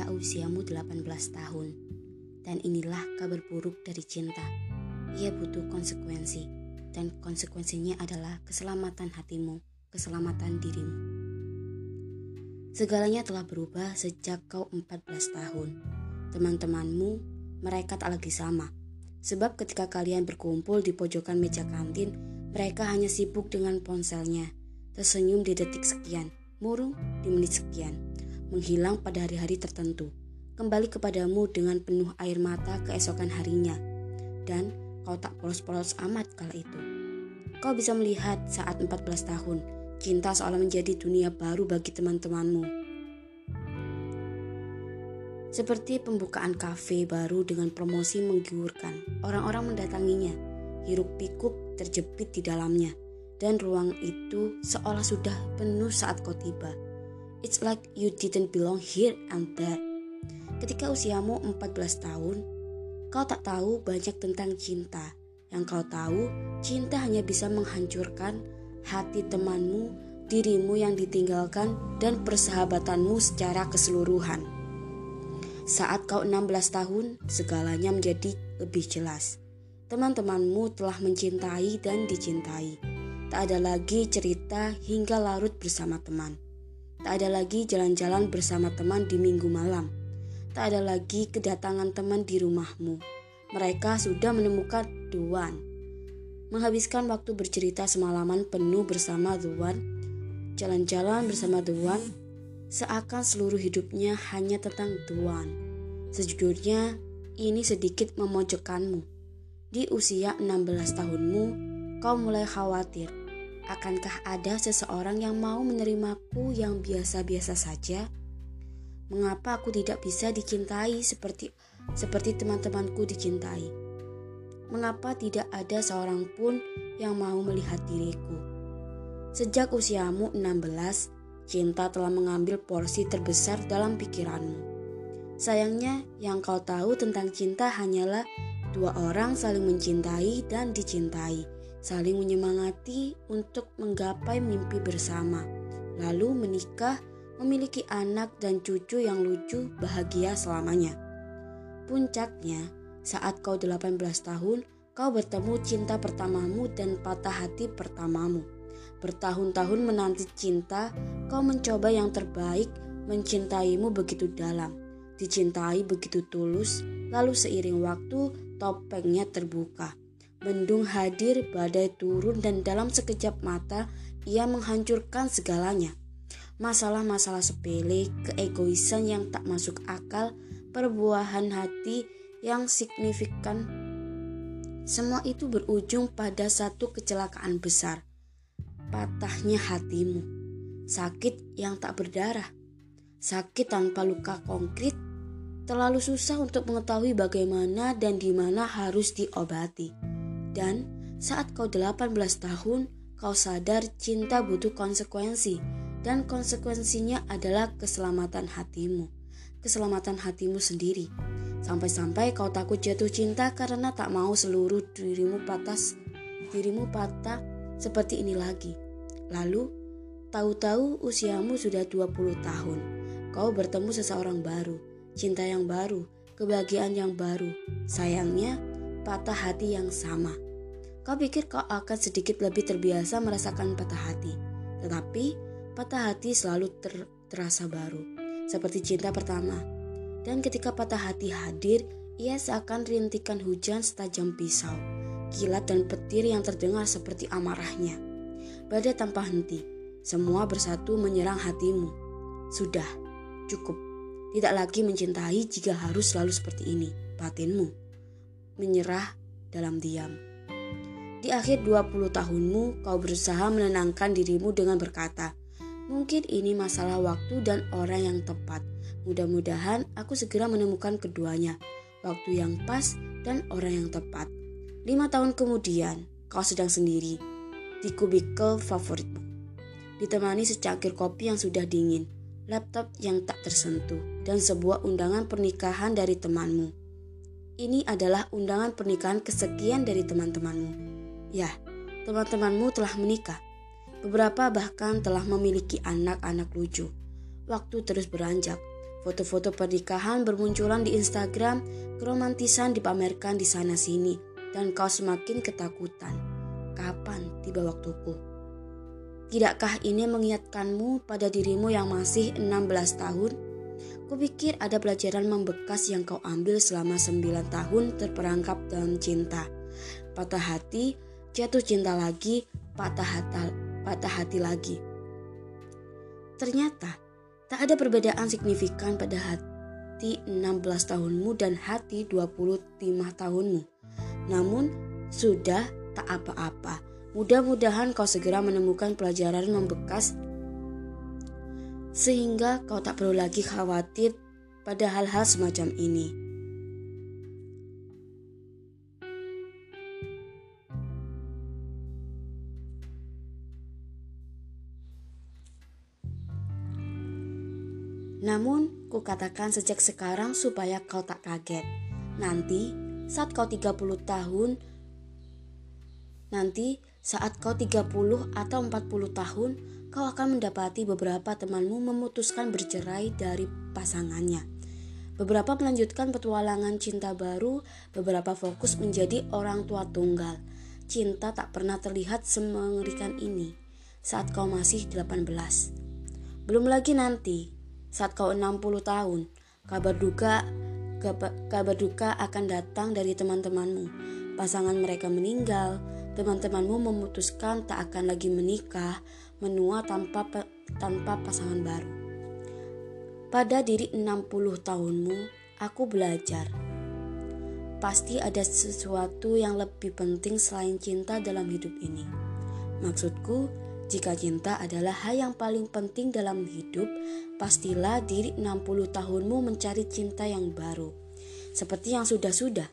ketika usiamu 18 tahun. Dan inilah kabar buruk dari cinta. Ia butuh konsekuensi, dan konsekuensinya adalah keselamatan hatimu, keselamatan dirimu. Segalanya telah berubah sejak kau 14 tahun. Teman-temanmu, mereka tak lagi sama. Sebab ketika kalian berkumpul di pojokan meja kantin, mereka hanya sibuk dengan ponselnya, tersenyum di detik sekian, murung di menit sekian, menghilang pada hari-hari tertentu, kembali kepadamu dengan penuh air mata keesokan harinya, dan kau tak polos-polos amat kala itu. Kau bisa melihat saat 14 tahun, cinta seolah menjadi dunia baru bagi teman-temanmu. Seperti pembukaan kafe baru dengan promosi menggiurkan, orang-orang mendatanginya, hiruk pikuk terjepit di dalamnya, dan ruang itu seolah sudah penuh saat kau tiba. It's like you didn't belong here and there. Ketika usiamu 14 tahun, Kau tak tahu banyak tentang cinta. Yang kau tahu, cinta hanya bisa menghancurkan hati temanmu, dirimu yang ditinggalkan, dan persahabatanmu secara keseluruhan. Saat kau 16 tahun, segalanya menjadi lebih jelas. Teman-temanmu telah mencintai dan dicintai. Tak ada lagi cerita hingga larut bersama teman. Tak ada lagi jalan-jalan bersama teman di minggu malam Tak ada lagi kedatangan teman di rumahmu. Mereka sudah menemukan One. Menghabiskan waktu bercerita semalaman penuh bersama One, jalan-jalan bersama One, seakan seluruh hidupnya hanya tentang One. Sejujurnya, ini sedikit memojokkanmu. Di usia 16 tahunmu, kau mulai khawatir. Akankah ada seseorang yang mau menerimaku yang biasa-biasa saja? Mengapa aku tidak bisa dicintai seperti seperti teman-temanku dicintai? Mengapa tidak ada seorang pun yang mau melihat diriku? Sejak usiamu 16, cinta telah mengambil porsi terbesar dalam pikiranmu. Sayangnya, yang kau tahu tentang cinta hanyalah dua orang saling mencintai dan dicintai, saling menyemangati untuk menggapai mimpi bersama, lalu menikah memiliki anak dan cucu yang lucu bahagia selamanya. Puncaknya, saat kau 18 tahun, kau bertemu cinta pertamamu dan patah hati pertamamu. Bertahun-tahun menanti cinta, kau mencoba yang terbaik, mencintaimu begitu dalam, dicintai begitu tulus, lalu seiring waktu topengnya terbuka. Mendung hadir, badai turun, dan dalam sekejap mata ia menghancurkan segalanya masalah-masalah sepele, keegoisan yang tak masuk akal, perbuahan hati yang signifikan. Semua itu berujung pada satu kecelakaan besar. Patahnya hatimu. Sakit yang tak berdarah. Sakit tanpa luka konkret. Terlalu susah untuk mengetahui bagaimana dan di mana harus diobati. Dan saat kau 18 tahun, kau sadar cinta butuh konsekuensi dan konsekuensinya adalah keselamatan hatimu, keselamatan hatimu sendiri. Sampai-sampai kau takut jatuh cinta karena tak mau seluruh dirimu patah, dirimu patah seperti ini lagi. Lalu, tahu-tahu usiamu sudah 20 tahun. Kau bertemu seseorang baru, cinta yang baru, kebahagiaan yang baru. Sayangnya, patah hati yang sama. Kau pikir kau akan sedikit lebih terbiasa merasakan patah hati. Tetapi, patah hati selalu ter terasa baru, seperti cinta pertama. Dan ketika patah hati hadir, ia seakan rintikan hujan setajam pisau, kilat dan petir yang terdengar seperti amarahnya. Badai tanpa henti, semua bersatu menyerang hatimu. Sudah, cukup. Tidak lagi mencintai jika harus selalu seperti ini, batinmu. Menyerah dalam diam. Di akhir 20 tahunmu, kau berusaha menenangkan dirimu dengan berkata, Mungkin ini masalah waktu dan orang yang tepat. Mudah-mudahan aku segera menemukan keduanya, waktu yang pas dan orang yang tepat. Lima tahun kemudian, kau sedang sendiri di kubikel favoritmu. Ditemani secangkir kopi yang sudah dingin, laptop yang tak tersentuh, dan sebuah undangan pernikahan dari temanmu. Ini adalah undangan pernikahan kesekian dari teman-temanmu. Ya, teman-temanmu telah menikah Beberapa bahkan telah memiliki anak-anak lucu. Waktu terus beranjak. Foto-foto pernikahan bermunculan di Instagram, keromantisan dipamerkan di sana-sini, dan kau semakin ketakutan. Kapan tiba waktuku? Tidakkah ini mengingatkanmu pada dirimu yang masih 16 tahun? Kupikir ada pelajaran membekas yang kau ambil selama 9 tahun terperangkap dalam cinta. Patah hati, jatuh cinta lagi, patah hati, patah hati lagi. Ternyata tak ada perbedaan signifikan pada hati 16 tahunmu dan hati 25 tahunmu. Namun sudah tak apa-apa. Mudah-mudahan kau segera menemukan pelajaran membekas sehingga kau tak perlu lagi khawatir pada hal-hal semacam ini. Namun, kukatakan sejak sekarang supaya kau tak kaget. Nanti, saat kau 30 tahun, nanti saat kau 30 atau 40 tahun, kau akan mendapati beberapa temanmu memutuskan bercerai dari pasangannya. Beberapa melanjutkan petualangan cinta baru, beberapa fokus menjadi orang tua tunggal. Cinta tak pernah terlihat semengerikan ini saat kau masih 18. Belum lagi nanti, saat kau 60 tahun, kabar duka kabar duka akan datang dari teman-temanmu. Pasangan mereka meninggal, teman-temanmu memutuskan tak akan lagi menikah, menua tanpa tanpa pasangan baru. Pada diri 60 tahunmu, aku belajar. Pasti ada sesuatu yang lebih penting selain cinta dalam hidup ini. Maksudku, jika cinta adalah hal yang paling penting dalam hidup, pastilah diri 60 tahunmu mencari cinta yang baru. Seperti yang sudah-sudah.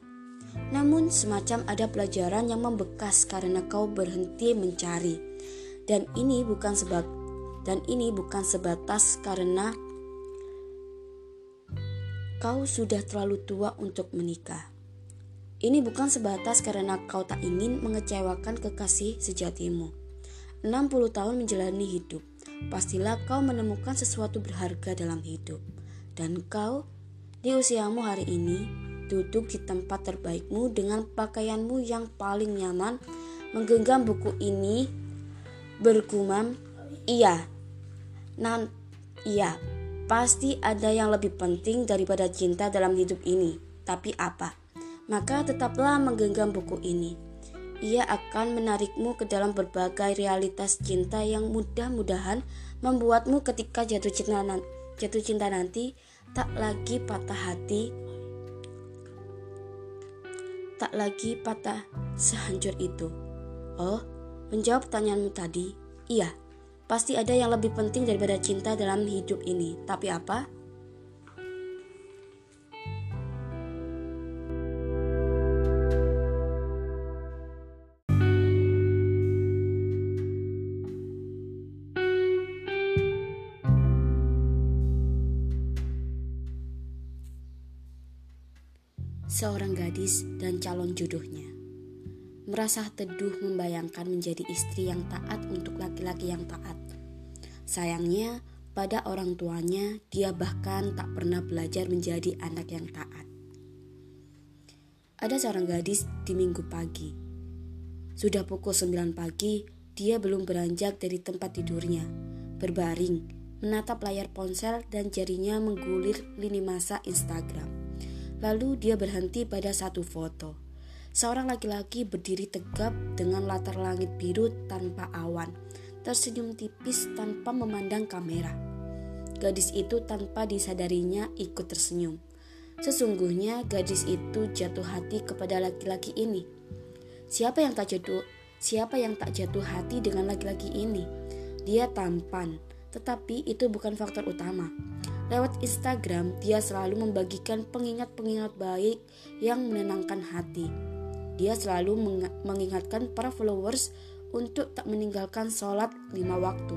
Namun semacam ada pelajaran yang membekas karena kau berhenti mencari. Dan ini bukan sebab dan ini bukan sebatas karena kau sudah terlalu tua untuk menikah. Ini bukan sebatas karena kau tak ingin mengecewakan kekasih sejatimu 60 tahun menjalani hidup, pastilah kau menemukan sesuatu berharga dalam hidup. Dan kau, di usiamu hari ini, duduk di tempat terbaikmu dengan pakaianmu yang paling nyaman, menggenggam buku ini, bergumam, iya, nan, iya, pasti ada yang lebih penting daripada cinta dalam hidup ini. Tapi apa? Maka tetaplah menggenggam buku ini ia akan menarikmu ke dalam berbagai realitas cinta yang mudah-mudahan membuatmu ketika jatuh cinta, jatuh cinta nanti tak lagi patah hati, tak lagi patah sehancur itu. Oh, menjawab pertanyaanmu tadi, iya, pasti ada yang lebih penting daripada cinta dalam hidup ini. Tapi apa? seorang gadis dan calon jodohnya. Merasa teduh membayangkan menjadi istri yang taat untuk laki-laki yang taat. Sayangnya, pada orang tuanya, dia bahkan tak pernah belajar menjadi anak yang taat. Ada seorang gadis di minggu pagi. Sudah pukul 9 pagi, dia belum beranjak dari tempat tidurnya. Berbaring, menatap layar ponsel dan jarinya menggulir lini masa Instagram. Lalu dia berhenti pada satu foto. Seorang laki-laki berdiri tegap dengan latar langit biru tanpa awan, tersenyum tipis tanpa memandang kamera. Gadis itu tanpa disadarinya ikut tersenyum. Sesungguhnya gadis itu jatuh hati kepada laki-laki ini. Siapa yang tak jatuh? Siapa yang tak jatuh hati dengan laki-laki ini? Dia tampan, tetapi itu bukan faktor utama. Lewat Instagram, dia selalu membagikan pengingat-pengingat baik yang menenangkan hati. Dia selalu mengingatkan para followers untuk tak meninggalkan sholat lima waktu.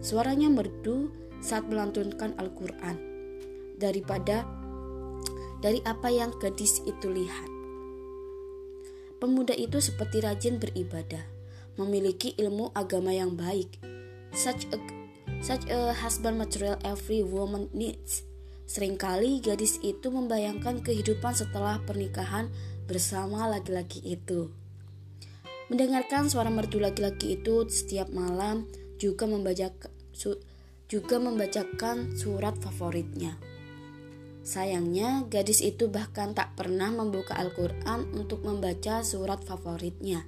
Suaranya merdu saat melantunkan Al-Quran daripada dari apa yang gadis itu lihat. Pemuda itu seperti rajin beribadah, memiliki ilmu agama yang baik. Such a Such a husband material every woman needs. Seringkali gadis itu membayangkan kehidupan setelah pernikahan bersama laki-laki itu. Mendengarkan suara merdu laki-laki itu setiap malam juga membaca juga membacakan surat favoritnya. Sayangnya, gadis itu bahkan tak pernah membuka Al-Quran untuk membaca surat favoritnya.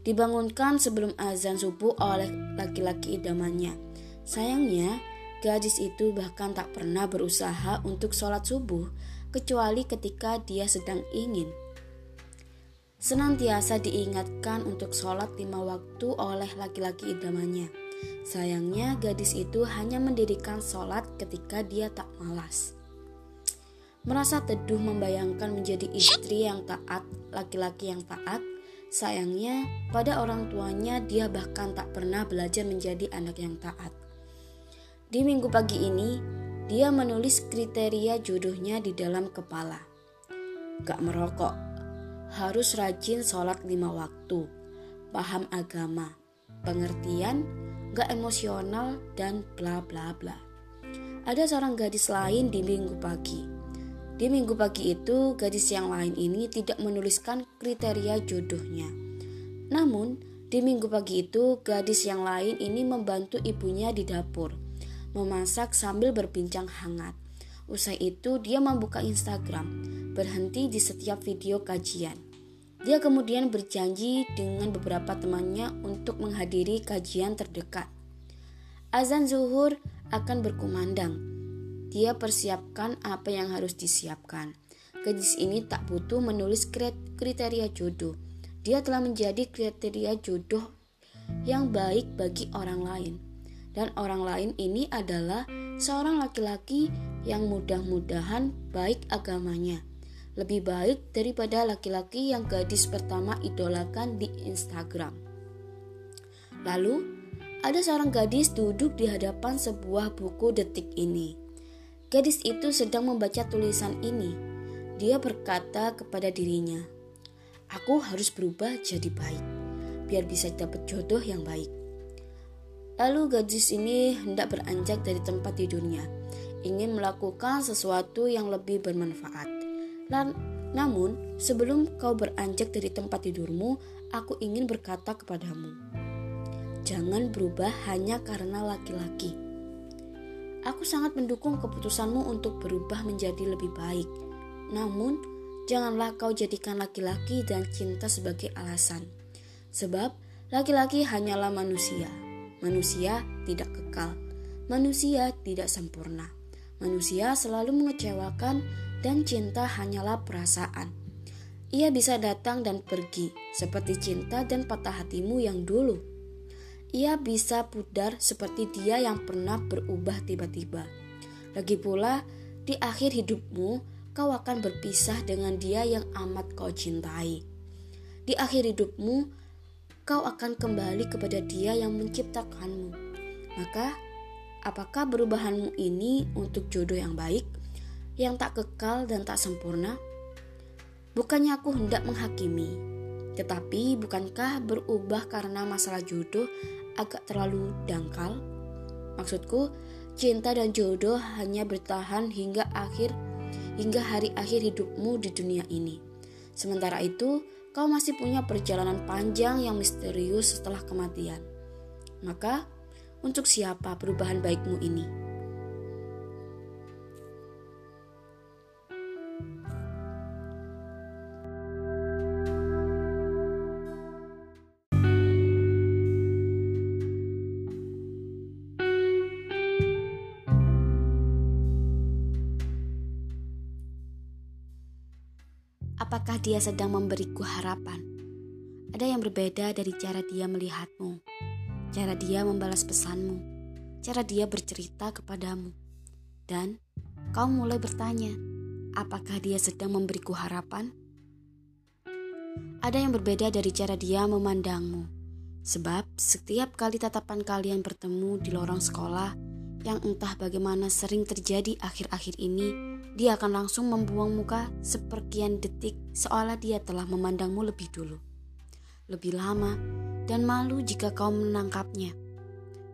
Dibangunkan sebelum azan subuh oleh laki-laki idamannya. Sayangnya, gadis itu bahkan tak pernah berusaha untuk sholat subuh, kecuali ketika dia sedang ingin. Senantiasa diingatkan untuk sholat lima waktu oleh laki-laki idamannya. Sayangnya, gadis itu hanya mendirikan sholat ketika dia tak malas merasa teduh membayangkan menjadi istri yang taat, laki-laki yang taat. Sayangnya, pada orang tuanya dia bahkan tak pernah belajar menjadi anak yang taat. Di minggu pagi ini, dia menulis kriteria jodohnya di dalam kepala. Gak merokok, harus rajin sholat lima waktu, paham agama, pengertian, gak emosional, dan bla bla bla. Ada seorang gadis lain di minggu pagi di minggu pagi itu, gadis yang lain ini tidak menuliskan kriteria jodohnya. Namun, di minggu pagi itu, gadis yang lain ini membantu ibunya di dapur, memasak sambil berbincang hangat. Usai itu, dia membuka Instagram, berhenti di setiap video kajian. Dia kemudian berjanji dengan beberapa temannya untuk menghadiri kajian terdekat. Azan zuhur akan berkumandang dia persiapkan apa yang harus disiapkan. Gadis ini tak butuh menulis kriteria jodoh. Dia telah menjadi kriteria jodoh yang baik bagi orang lain. Dan orang lain ini adalah seorang laki-laki yang mudah-mudahan baik agamanya. Lebih baik daripada laki-laki yang gadis pertama idolakan di Instagram. Lalu, ada seorang gadis duduk di hadapan sebuah buku detik ini. Gadis itu sedang membaca tulisan ini. Dia berkata kepada dirinya, "Aku harus berubah jadi baik, biar bisa dapat jodoh yang baik." Lalu gadis ini hendak beranjak dari tempat tidurnya, ingin melakukan sesuatu yang lebih bermanfaat. Dan, namun, sebelum kau beranjak dari tempat tidurmu, aku ingin berkata kepadamu, jangan berubah hanya karena laki-laki Aku sangat mendukung keputusanmu untuk berubah menjadi lebih baik. Namun, janganlah kau jadikan laki-laki dan cinta sebagai alasan. Sebab, laki-laki hanyalah manusia. Manusia tidak kekal. Manusia tidak sempurna. Manusia selalu mengecewakan dan cinta hanyalah perasaan. Ia bisa datang dan pergi, seperti cinta dan patah hatimu yang dulu ia bisa pudar seperti dia yang pernah berubah tiba-tiba. Lagi pula, di akhir hidupmu, kau akan berpisah dengan dia yang amat kau cintai. Di akhir hidupmu, kau akan kembali kepada dia yang menciptakanmu. Maka, apakah perubahanmu ini untuk jodoh yang baik, yang tak kekal dan tak sempurna? Bukannya aku hendak menghakimi, tetapi bukankah berubah karena masalah jodoh agak terlalu dangkal? Maksudku, cinta dan jodoh hanya bertahan hingga akhir hingga hari akhir hidupmu di dunia ini. Sementara itu, kau masih punya perjalanan panjang yang misterius setelah kematian. Maka, untuk siapa perubahan baikmu ini? Apakah dia sedang memberiku harapan? Ada yang berbeda dari cara dia melihatmu, cara dia membalas pesanmu, cara dia bercerita kepadamu. Dan kau mulai bertanya, apakah dia sedang memberiku harapan? Ada yang berbeda dari cara dia memandangmu, sebab setiap kali tatapan kalian bertemu di lorong sekolah, yang entah bagaimana sering terjadi akhir-akhir ini, dia akan langsung membuang muka seperkian detik seolah dia telah memandangmu lebih dulu, lebih lama, dan malu jika kau menangkapnya.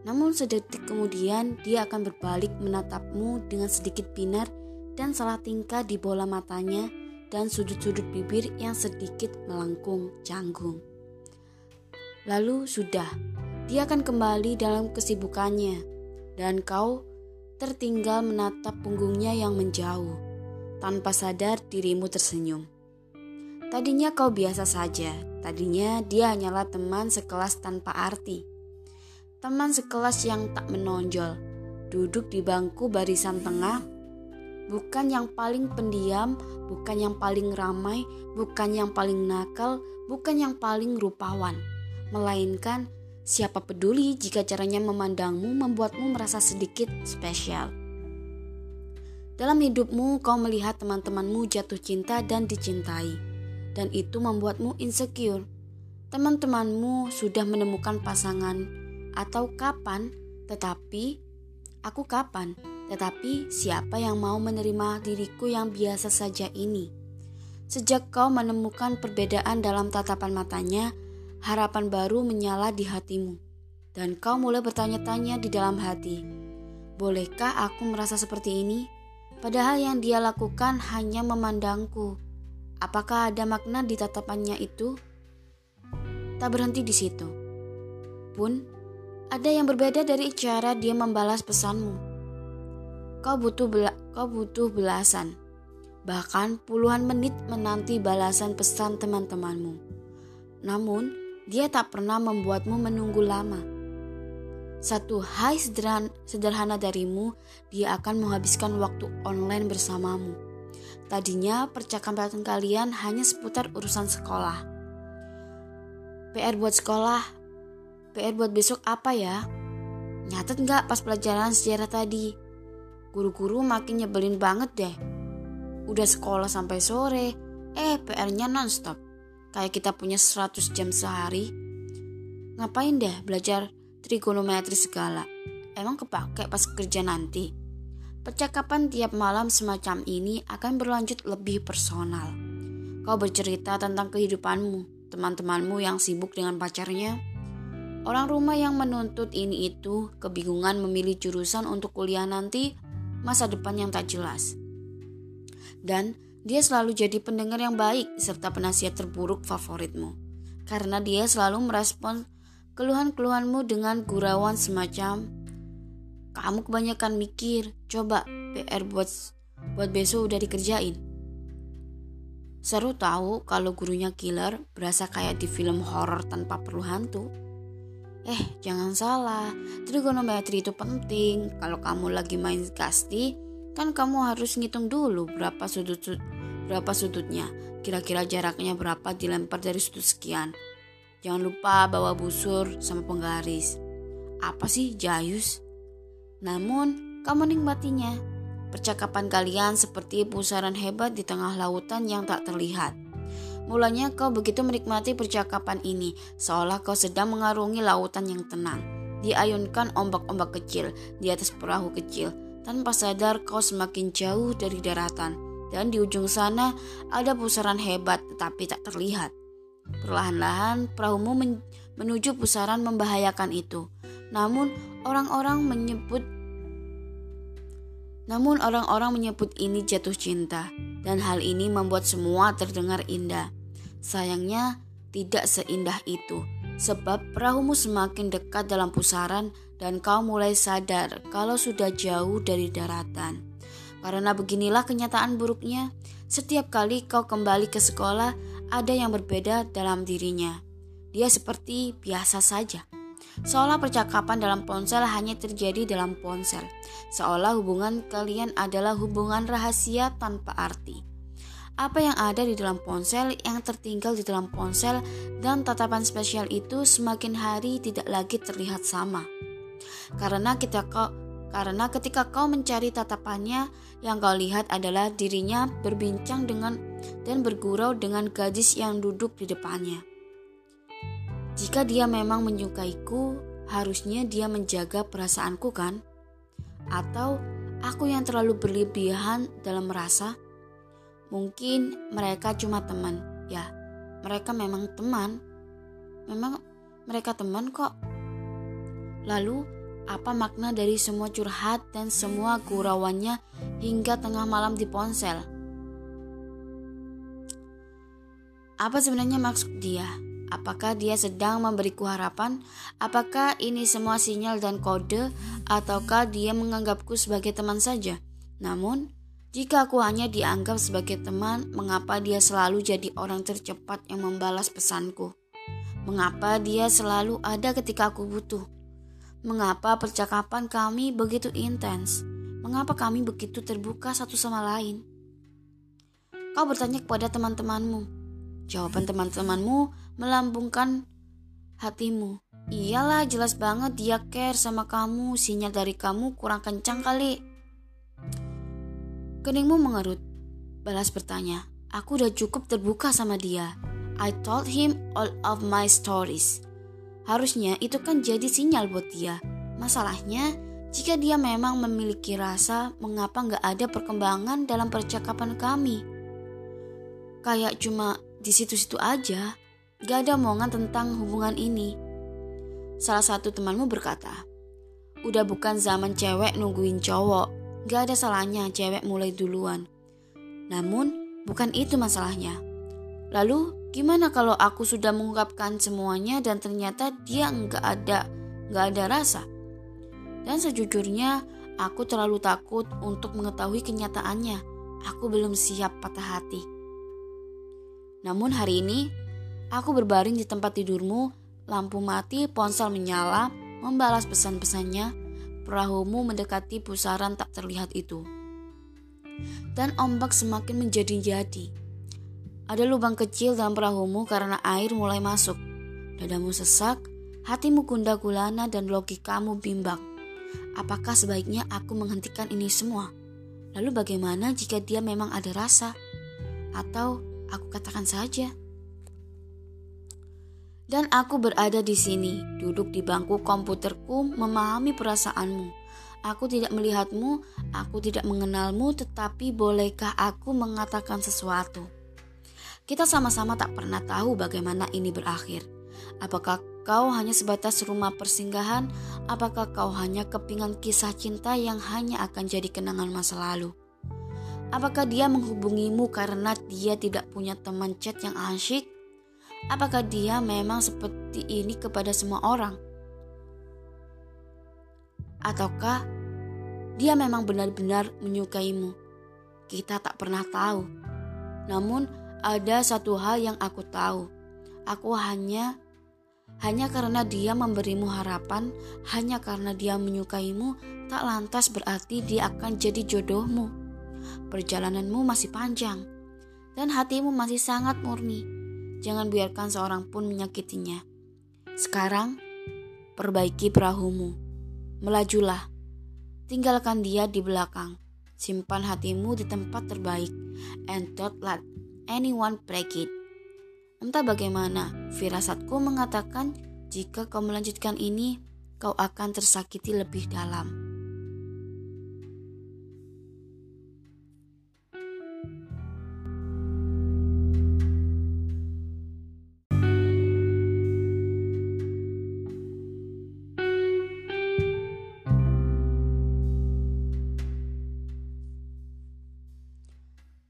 Namun sedetik kemudian dia akan berbalik menatapmu dengan sedikit binar dan salah tingkah di bola matanya dan sudut-sudut bibir yang sedikit melengkung canggung. Lalu sudah, dia akan kembali dalam kesibukannya dan kau tertinggal menatap punggungnya yang menjauh. Tanpa sadar dirimu tersenyum. Tadinya kau biasa saja, tadinya dia hanyalah teman sekelas tanpa arti teman sekelas yang tak menonjol, duduk di bangku barisan tengah, bukan yang paling pendiam, bukan yang paling ramai, bukan yang paling nakal, bukan yang paling rupawan, melainkan siapa peduli jika caranya memandangmu membuatmu merasa sedikit spesial. Dalam hidupmu, kau melihat teman-temanmu jatuh cinta dan dicintai, dan itu membuatmu insecure. Teman-temanmu sudah menemukan pasangan atau kapan, tetapi aku kapan, tetapi siapa yang mau menerima diriku yang biasa saja ini? Sejak kau menemukan perbedaan dalam tatapan matanya, harapan baru menyala di hatimu, dan kau mulai bertanya-tanya di dalam hati, "Bolehkah aku merasa seperti ini?" Padahal yang dia lakukan hanya memandangku. Apakah ada makna di tatapannya itu? Tak berhenti di situ. Pun ada yang berbeda dari cara dia membalas pesanmu. Kau butuh bela kau butuh belasan, bahkan puluhan menit menanti balasan pesan teman-temanmu. Namun, dia tak pernah membuatmu menunggu lama. Satu hai sederhana, darimu, dia akan menghabiskan waktu online bersamamu. Tadinya percakapan kalian hanya seputar urusan sekolah. PR buat sekolah PR buat besok apa ya? Nyatet nggak pas pelajaran sejarah tadi? Guru-guru makin nyebelin banget deh. Udah sekolah sampai sore, eh PR-nya nonstop. Kayak kita punya 100 jam sehari. Ngapain deh belajar trigonometri segala? Emang kepake pas kerja nanti? Percakapan tiap malam semacam ini akan berlanjut lebih personal. Kau bercerita tentang kehidupanmu, teman-temanmu yang sibuk dengan pacarnya, Orang rumah yang menuntut ini itu kebingungan memilih jurusan untuk kuliah nanti, masa depan yang tak jelas. Dan dia selalu jadi pendengar yang baik serta penasihat terburuk favoritmu. Karena dia selalu merespon keluhan-keluhanmu dengan gurauan semacam kamu kebanyakan mikir, coba PR buat buat besok udah dikerjain. Seru tahu kalau gurunya killer berasa kayak di film horor tanpa perlu hantu. Eh, jangan salah, trigonometri itu penting. Kalau kamu lagi main kasti, kan kamu harus ngitung dulu berapa sudut, sudut berapa sudutnya. Kira-kira jaraknya berapa dilempar dari sudut sekian. Jangan lupa bawa busur sama penggaris. Apa sih jayus? Namun, kamu nikmatinya. Percakapan kalian seperti pusaran hebat di tengah lautan yang tak terlihat. Mulanya kau begitu menikmati percakapan ini, seolah kau sedang mengarungi lautan yang tenang. Diayunkan ombak-ombak kecil di atas perahu kecil. Tanpa sadar kau semakin jauh dari daratan. Dan di ujung sana ada pusaran hebat tetapi tak terlihat. Perlahan-lahan perahumu men menuju pusaran membahayakan itu. Namun orang-orang menyebut namun orang-orang menyebut ini jatuh cinta dan hal ini membuat semua terdengar indah. Sayangnya tidak seindah itu sebab perahumu semakin dekat dalam pusaran dan kau mulai sadar kalau sudah jauh dari daratan. Karena beginilah kenyataan buruknya, setiap kali kau kembali ke sekolah ada yang berbeda dalam dirinya. Dia seperti biasa saja Seolah percakapan dalam ponsel hanya terjadi dalam ponsel. Seolah hubungan kalian adalah hubungan rahasia tanpa arti. Apa yang ada di dalam ponsel yang tertinggal di dalam ponsel dan tatapan spesial itu semakin hari tidak lagi terlihat sama. Karena kita kau karena ketika kau mencari tatapannya, yang kau lihat adalah dirinya berbincang dengan dan bergurau dengan gadis yang duduk di depannya. Jika dia memang menyukaiku, harusnya dia menjaga perasaanku kan? Atau aku yang terlalu berlebihan dalam merasa? Mungkin mereka cuma teman, ya. Mereka memang teman. Memang mereka teman kok. Lalu, apa makna dari semua curhat dan semua gurauannya hingga tengah malam di ponsel. Apa sebenarnya maksud dia? Apakah dia sedang memberiku harapan? Apakah ini semua sinyal dan kode? Ataukah dia menganggapku sebagai teman saja? Namun, jika aku hanya dianggap sebagai teman, mengapa dia selalu jadi orang tercepat yang membalas pesanku? Mengapa dia selalu ada ketika aku butuh? Mengapa percakapan kami begitu intens? Mengapa kami begitu terbuka satu sama lain? Kau bertanya kepada teman-temanmu. Jawaban teman-temanmu melambungkan hatimu. Iyalah jelas banget dia care sama kamu, sinyal dari kamu kurang kencang kali. Keningmu mengerut. Balas bertanya, aku udah cukup terbuka sama dia. I told him all of my stories. Harusnya itu kan jadi sinyal buat dia. Masalahnya, jika dia memang memiliki rasa, mengapa nggak ada perkembangan dalam percakapan kami? Kayak cuma di situ-situ aja, gak ada omongan tentang hubungan ini. Salah satu temanmu berkata, Udah bukan zaman cewek nungguin cowok, gak ada salahnya cewek mulai duluan. Namun, bukan itu masalahnya. Lalu, Gimana kalau aku sudah mengungkapkan semuanya dan ternyata dia nggak ada nggak ada rasa? Dan sejujurnya aku terlalu takut untuk mengetahui kenyataannya. Aku belum siap patah hati. Namun hari ini aku berbaring di tempat tidurmu, lampu mati, ponsel menyala, membalas pesan-pesannya, perahumu mendekati pusaran tak terlihat itu. Dan ombak semakin menjadi-jadi. Ada lubang kecil dalam perahumu karena air mulai masuk. Dadamu sesak, hatimu gundah gulana dan logikamu bimbang. Apakah sebaiknya aku menghentikan ini semua? Lalu bagaimana jika dia memang ada rasa? Atau aku katakan saja. Dan aku berada di sini, duduk di bangku komputerku, memahami perasaanmu. Aku tidak melihatmu, aku tidak mengenalmu, tetapi bolehkah aku mengatakan sesuatu? Kita sama-sama tak pernah tahu bagaimana ini berakhir. Apakah kau hanya sebatas rumah persinggahan? Apakah kau hanya kepingan kisah cinta yang hanya akan jadi kenangan masa lalu? Apakah dia menghubungimu karena dia tidak punya teman chat yang asyik? Apakah dia memang seperti ini kepada semua orang? Ataukah dia memang benar-benar menyukaimu? Kita tak pernah tahu. Namun, ada satu hal yang aku tahu. Aku hanya hanya karena dia memberimu harapan, hanya karena dia menyukaimu, tak lantas berarti dia akan jadi jodohmu. Perjalananmu masih panjang, dan hatimu masih sangat murni. Jangan biarkan seorang pun menyakitinya. Sekarang, perbaiki perahumu. Melajulah. Tinggalkan dia di belakang. Simpan hatimu di tempat terbaik. And don't let anyone break it. Entah bagaimana, firasatku mengatakan jika kau melanjutkan ini, kau akan tersakiti lebih dalam.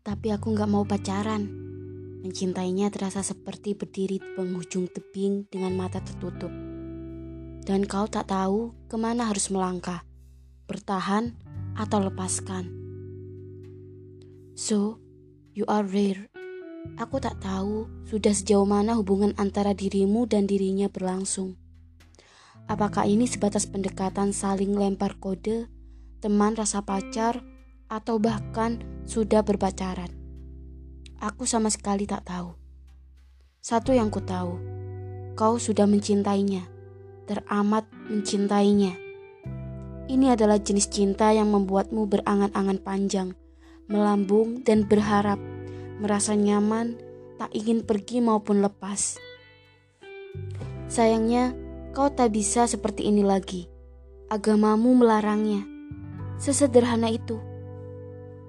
Tapi aku gak mau pacaran. Mencintainya terasa seperti berdiri di penghujung tebing dengan mata tertutup. Dan kau tak tahu ke mana harus melangkah, bertahan atau lepaskan. So, you are rare. Aku tak tahu sudah sejauh mana hubungan antara dirimu dan dirinya berlangsung. Apakah ini sebatas pendekatan saling lempar kode, teman rasa pacar, atau bahkan sudah berpacaran. Aku sama sekali tak tahu. Satu yang ku tahu, kau sudah mencintainya, teramat mencintainya. Ini adalah jenis cinta yang membuatmu berangan-angan panjang, melambung dan berharap, merasa nyaman, tak ingin pergi maupun lepas. Sayangnya, kau tak bisa seperti ini lagi. Agamamu melarangnya. Sesederhana itu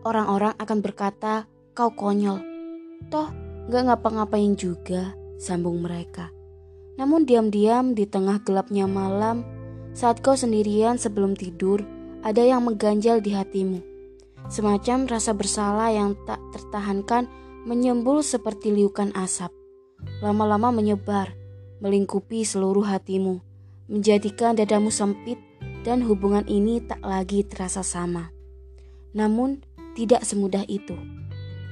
orang-orang akan berkata kau konyol. Toh gak ngapa-ngapain juga, sambung mereka. Namun diam-diam di tengah gelapnya malam, Saat kau sendirian sebelum tidur, ada yang mengganjal di hatimu. Semacam rasa bersalah yang tak tertahankan menyembul seperti liukan asap. Lama-lama menyebar, melingkupi seluruh hatimu, menjadikan dadamu sempit dan hubungan ini tak lagi terasa sama. Namun, tidak semudah itu.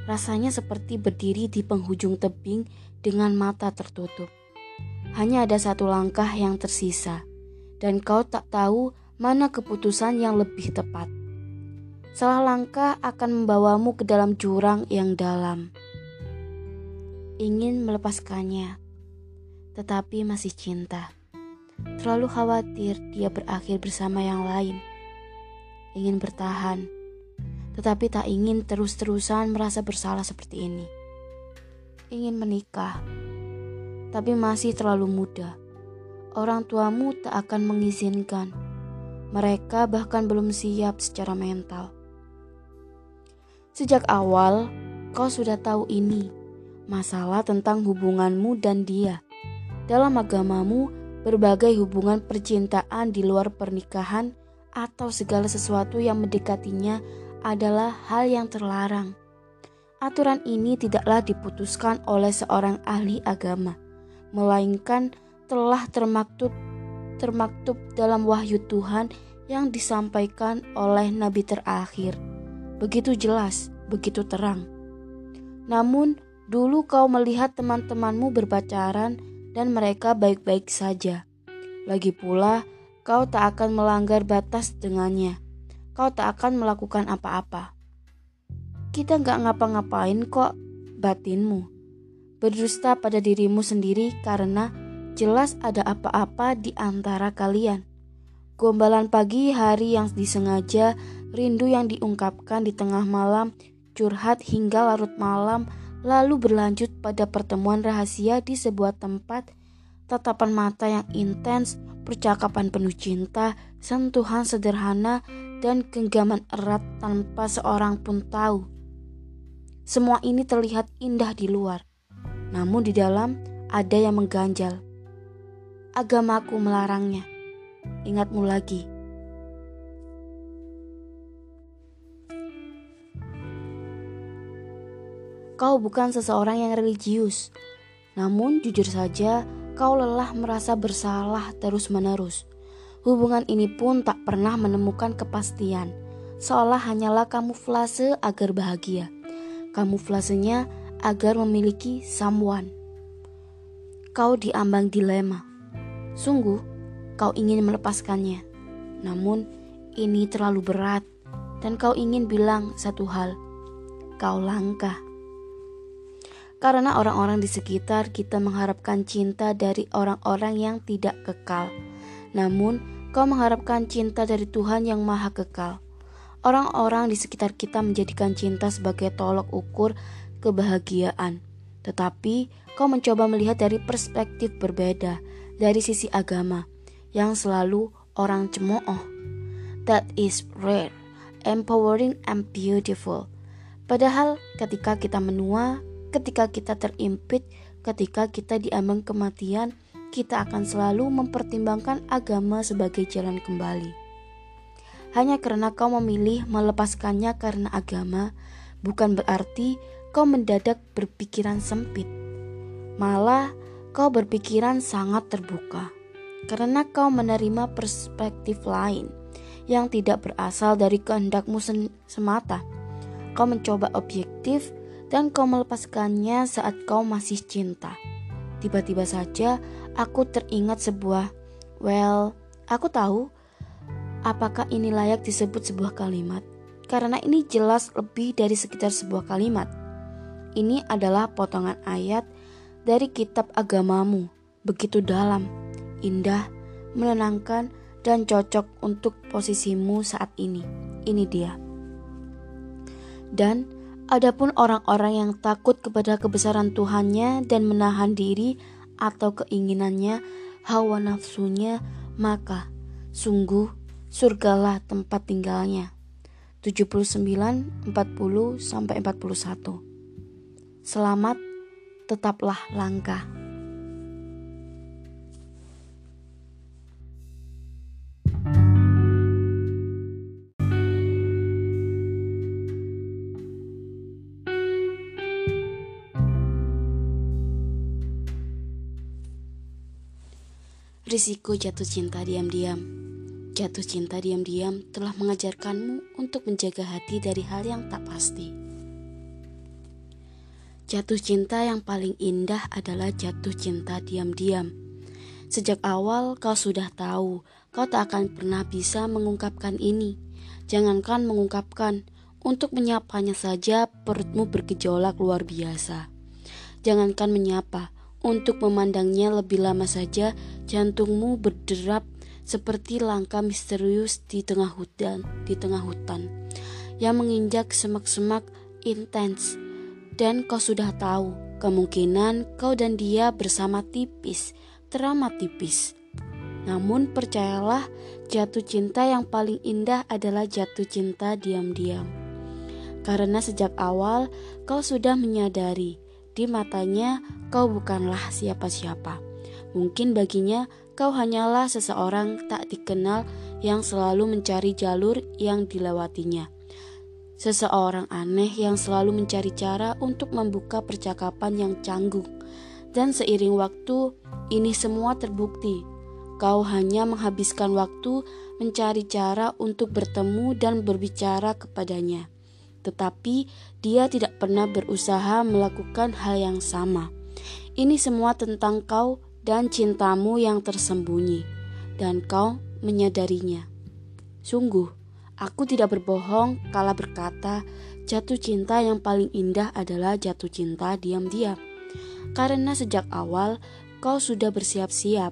Rasanya seperti berdiri di penghujung tebing dengan mata tertutup. Hanya ada satu langkah yang tersisa dan kau tak tahu mana keputusan yang lebih tepat. Salah langkah akan membawamu ke dalam jurang yang dalam. Ingin melepaskannya, tetapi masih cinta. Terlalu khawatir dia berakhir bersama yang lain. Ingin bertahan, tetapi tak ingin terus-terusan merasa bersalah seperti ini. Ingin menikah, tapi masih terlalu muda orang tuamu tak akan mengizinkan. Mereka bahkan belum siap secara mental. Sejak awal, kau sudah tahu ini masalah tentang hubunganmu dan dia. Dalam agamamu, berbagai hubungan percintaan di luar pernikahan atau segala sesuatu yang mendekatinya adalah hal yang terlarang. Aturan ini tidaklah diputuskan oleh seorang ahli agama, melainkan telah termaktub termaktub dalam wahyu Tuhan yang disampaikan oleh nabi terakhir. Begitu jelas, begitu terang. Namun, dulu kau melihat teman-temanmu berpacaran dan mereka baik-baik saja. Lagi pula, kau tak akan melanggar batas dengannya. Kau tak akan melakukan apa-apa. Kita nggak ngapa-ngapain kok, batinmu. Berdusta pada dirimu sendiri karena jelas ada apa-apa di antara kalian. Gombalan pagi hari yang disengaja, rindu yang diungkapkan di tengah malam, curhat hingga larut malam, lalu berlanjut pada pertemuan rahasia di sebuah tempat, tatapan mata yang intens, percakapan penuh cinta, sentuhan sederhana, dan genggaman erat tanpa seorang pun tahu. Semua ini terlihat indah di luar, namun di dalam ada yang mengganjal agamaku melarangnya. Ingatmu lagi. Kau bukan seseorang yang religius, namun jujur saja kau lelah merasa bersalah terus-menerus. Hubungan ini pun tak pernah menemukan kepastian, seolah hanyalah kamuflase agar bahagia. Kamuflasenya agar memiliki someone. Kau diambang dilema Sungguh, kau ingin melepaskannya, namun ini terlalu berat, dan kau ingin bilang satu hal: kau langkah. Karena orang-orang di sekitar kita mengharapkan cinta dari orang-orang yang tidak kekal, namun kau mengharapkan cinta dari Tuhan yang Maha Kekal. Orang-orang di sekitar kita menjadikan cinta sebagai tolok ukur kebahagiaan, tetapi kau mencoba melihat dari perspektif berbeda dari sisi agama yang selalu orang cemooh. That is rare, empowering and beautiful. Padahal ketika kita menua, ketika kita terimpit, ketika kita diambang kematian, kita akan selalu mempertimbangkan agama sebagai jalan kembali. Hanya karena kau memilih melepaskannya karena agama, bukan berarti kau mendadak berpikiran sempit. Malah, kau berpikiran sangat terbuka karena kau menerima perspektif lain yang tidak berasal dari kehendakmu semata. Kau mencoba objektif dan kau melepaskannya saat kau masih cinta. Tiba-tiba saja aku teringat sebuah, well, aku tahu apakah ini layak disebut sebuah kalimat. Karena ini jelas lebih dari sekitar sebuah kalimat. Ini adalah potongan ayat dari kitab agamamu begitu dalam, indah, menenangkan, dan cocok untuk posisimu saat ini. Ini dia. Dan adapun orang-orang yang takut kepada kebesaran Tuhannya dan menahan diri atau keinginannya, hawa nafsunya, maka sungguh surgalah tempat tinggalnya. 79 40 sampai 41. Selamat tetaplah langka. Risiko jatuh cinta diam-diam. Jatuh cinta diam-diam telah mengajarkanmu untuk menjaga hati dari hal yang tak pasti. Jatuh cinta yang paling indah adalah jatuh cinta diam-diam. Sejak awal kau sudah tahu kau tak akan pernah bisa mengungkapkan ini. Jangankan mengungkapkan, untuk menyapanya saja perutmu bergejolak luar biasa. Jangankan menyapa, untuk memandangnya lebih lama saja, jantungmu berderap seperti langkah misterius di tengah hutan, di tengah hutan yang menginjak semak-semak intens. Dan kau sudah tahu, kemungkinan kau dan dia bersama tipis, teramat tipis. Namun percayalah, jatuh cinta yang paling indah adalah jatuh cinta diam-diam. Karena sejak awal kau sudah menyadari di matanya, kau bukanlah siapa-siapa. Mungkin baginya, kau hanyalah seseorang tak dikenal yang selalu mencari jalur yang dilewatinya. Seseorang aneh yang selalu mencari cara untuk membuka percakapan yang canggung. Dan seiring waktu, ini semua terbukti. Kau hanya menghabiskan waktu mencari cara untuk bertemu dan berbicara kepadanya tetapi dia tidak pernah berusaha melakukan hal yang sama. Ini semua tentang kau dan cintamu yang tersembunyi, dan kau menyadarinya. Sungguh, aku tidak berbohong kala berkata jatuh cinta yang paling indah adalah jatuh cinta diam-diam. Karena sejak awal kau sudah bersiap-siap,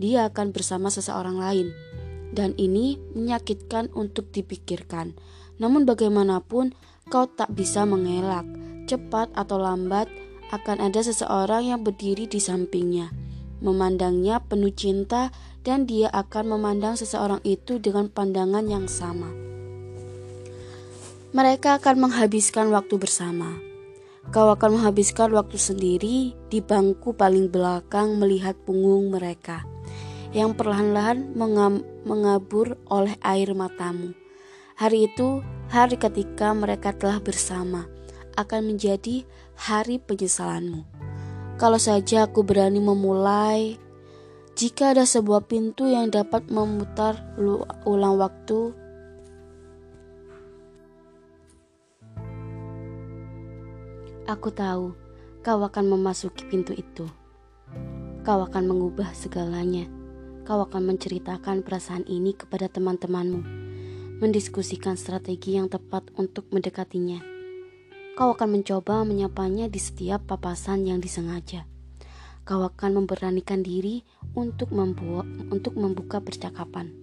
dia akan bersama seseorang lain. Dan ini menyakitkan untuk dipikirkan namun bagaimanapun kau tak bisa mengelak, cepat atau lambat akan ada seseorang yang berdiri di sampingnya, memandangnya penuh cinta dan dia akan memandang seseorang itu dengan pandangan yang sama. Mereka akan menghabiskan waktu bersama. Kau akan menghabiskan waktu sendiri di bangku paling belakang melihat punggung mereka yang perlahan-lahan mengabur oleh air matamu. Hari itu, hari ketika mereka telah bersama, akan menjadi hari penyesalanmu. Kalau saja aku berani memulai, jika ada sebuah pintu yang dapat memutar ulang waktu, aku tahu kau akan memasuki pintu itu. Kau akan mengubah segalanya. Kau akan menceritakan perasaan ini kepada teman-temanmu mendiskusikan strategi yang tepat untuk mendekatinya. Kau akan mencoba menyapanya di setiap papasan yang disengaja. Kau akan memberanikan diri untuk membuat untuk membuka percakapan.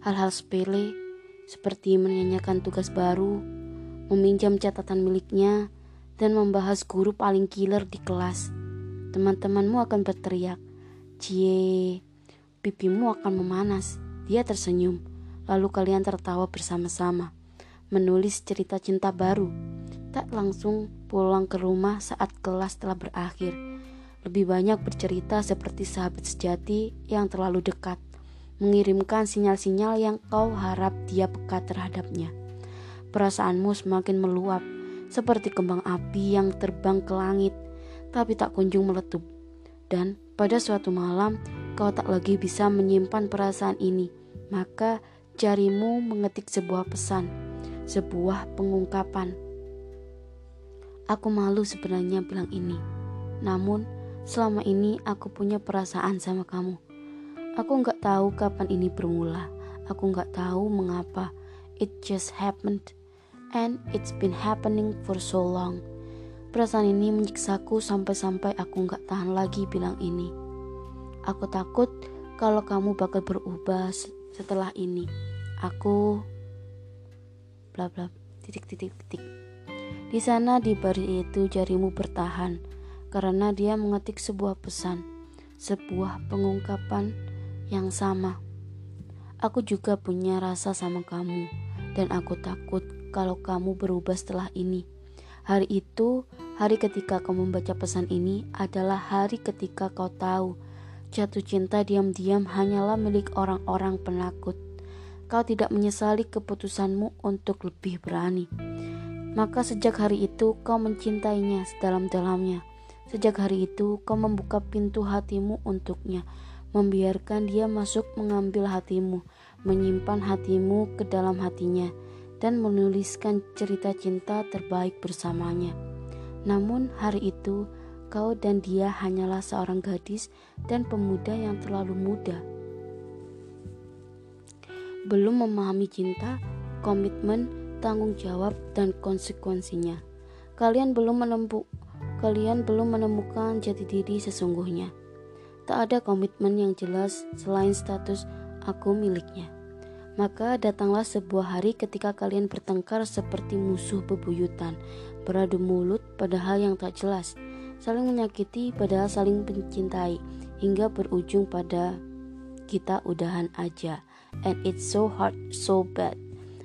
Hal-hal sepele seperti menanyakan tugas baru, meminjam catatan miliknya, dan membahas guru paling killer di kelas. Teman-temanmu akan berteriak, "Cie!" Pipimu akan memanas. Dia tersenyum Lalu kalian tertawa bersama-sama, menulis cerita cinta baru. Tak langsung pulang ke rumah saat kelas telah berakhir. Lebih banyak bercerita seperti sahabat sejati yang terlalu dekat, mengirimkan sinyal-sinyal yang kau harap dia peka terhadapnya. Perasaanmu semakin meluap, seperti kembang api yang terbang ke langit, tapi tak kunjung meletup. Dan pada suatu malam, kau tak lagi bisa menyimpan perasaan ini, maka jarimu mengetik sebuah pesan, sebuah pengungkapan. Aku malu sebenarnya bilang ini, namun selama ini aku punya perasaan sama kamu. Aku nggak tahu kapan ini bermula. Aku nggak tahu mengapa. It just happened, and it's been happening for so long. Perasaan ini menyiksaku sampai-sampai aku nggak tahan lagi bilang ini. Aku takut kalau kamu bakal berubah setelah ini aku bla bla titik titik titik. Di sana di baris itu jarimu bertahan karena dia mengetik sebuah pesan sebuah pengungkapan yang sama. Aku juga punya rasa sama kamu dan aku takut kalau kamu berubah setelah ini. Hari itu hari ketika kamu membaca pesan ini adalah hari ketika kau tahu Jatuh cinta diam-diam hanyalah milik orang-orang penakut. Kau tidak menyesali keputusanmu untuk lebih berani. Maka sejak hari itu kau mencintainya sedalam-dalamnya. Sejak hari itu kau membuka pintu hatimu untuknya, membiarkan dia masuk mengambil hatimu, menyimpan hatimu ke dalam hatinya, dan menuliskan cerita cinta terbaik bersamanya. Namun hari itu, kau dan dia hanyalah seorang gadis dan pemuda yang terlalu muda. Belum memahami cinta, komitmen, tanggung jawab, dan konsekuensinya. Kalian belum menempuh kalian belum menemukan jati diri sesungguhnya. Tak ada komitmen yang jelas selain status aku miliknya. Maka datanglah sebuah hari ketika kalian bertengkar seperti musuh bebuyutan, beradu mulut pada hal yang tak jelas, saling menyakiti padahal saling mencintai, hingga berujung pada kita udahan aja. And it's so hard, so bad.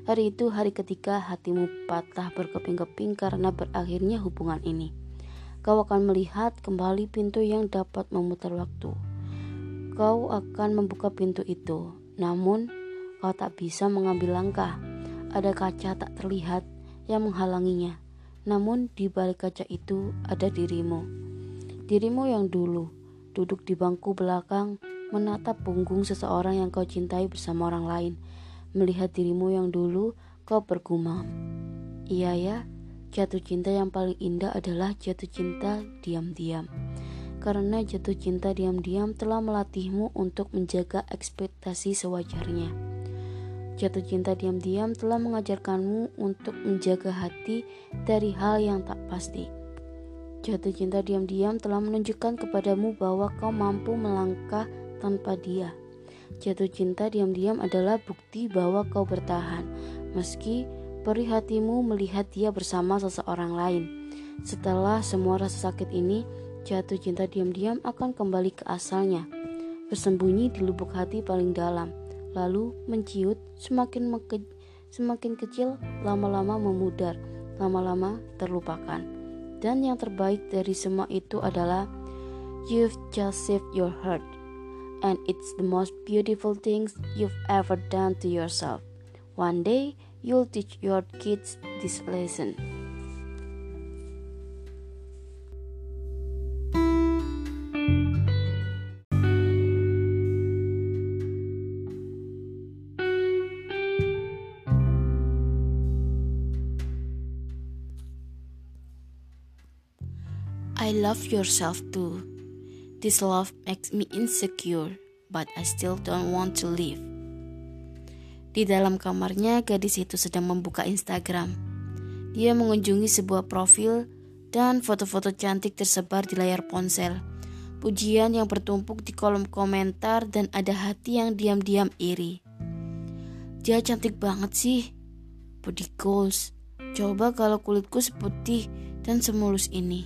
Hari itu hari ketika hatimu patah berkeping-keping karena berakhirnya hubungan ini kau akan melihat kembali pintu yang dapat memutar waktu. Kau akan membuka pintu itu, namun kau tak bisa mengambil langkah. Ada kaca tak terlihat yang menghalanginya. Namun di balik kaca itu ada dirimu. Dirimu yang dulu duduk di bangku belakang menatap punggung seseorang yang kau cintai bersama orang lain. Melihat dirimu yang dulu kau bergumam. Iya ya, Jatuh cinta yang paling indah adalah jatuh cinta diam-diam. Karena jatuh cinta diam-diam telah melatihmu untuk menjaga ekspektasi sewajarnya. Jatuh cinta diam-diam telah mengajarkanmu untuk menjaga hati dari hal yang tak pasti. Jatuh cinta diam-diam telah menunjukkan kepadamu bahwa kau mampu melangkah tanpa dia. Jatuh cinta diam-diam adalah bukti bahwa kau bertahan, meski Perih hatimu melihat dia bersama seseorang lain. Setelah semua rasa sakit ini, jatuh cinta diam-diam akan kembali ke asalnya, bersembunyi di lubuk hati paling dalam, lalu menciut semakin meke, semakin kecil, lama-lama memudar, lama-lama terlupakan. Dan yang terbaik dari semua itu adalah you've just saved your heart, and it's the most beautiful things you've ever done to yourself. One day, you'll teach your kids this lesson. I love yourself too. This love makes me insecure, but I still don't want to leave. Di dalam kamarnya, gadis itu sedang membuka Instagram. Dia mengunjungi sebuah profil dan foto-foto cantik tersebar di layar ponsel. Pujian yang bertumpuk di kolom komentar dan ada hati yang diam-diam iri. Dia cantik banget sih. Body goals. Coba kalau kulitku seputih dan semulus ini.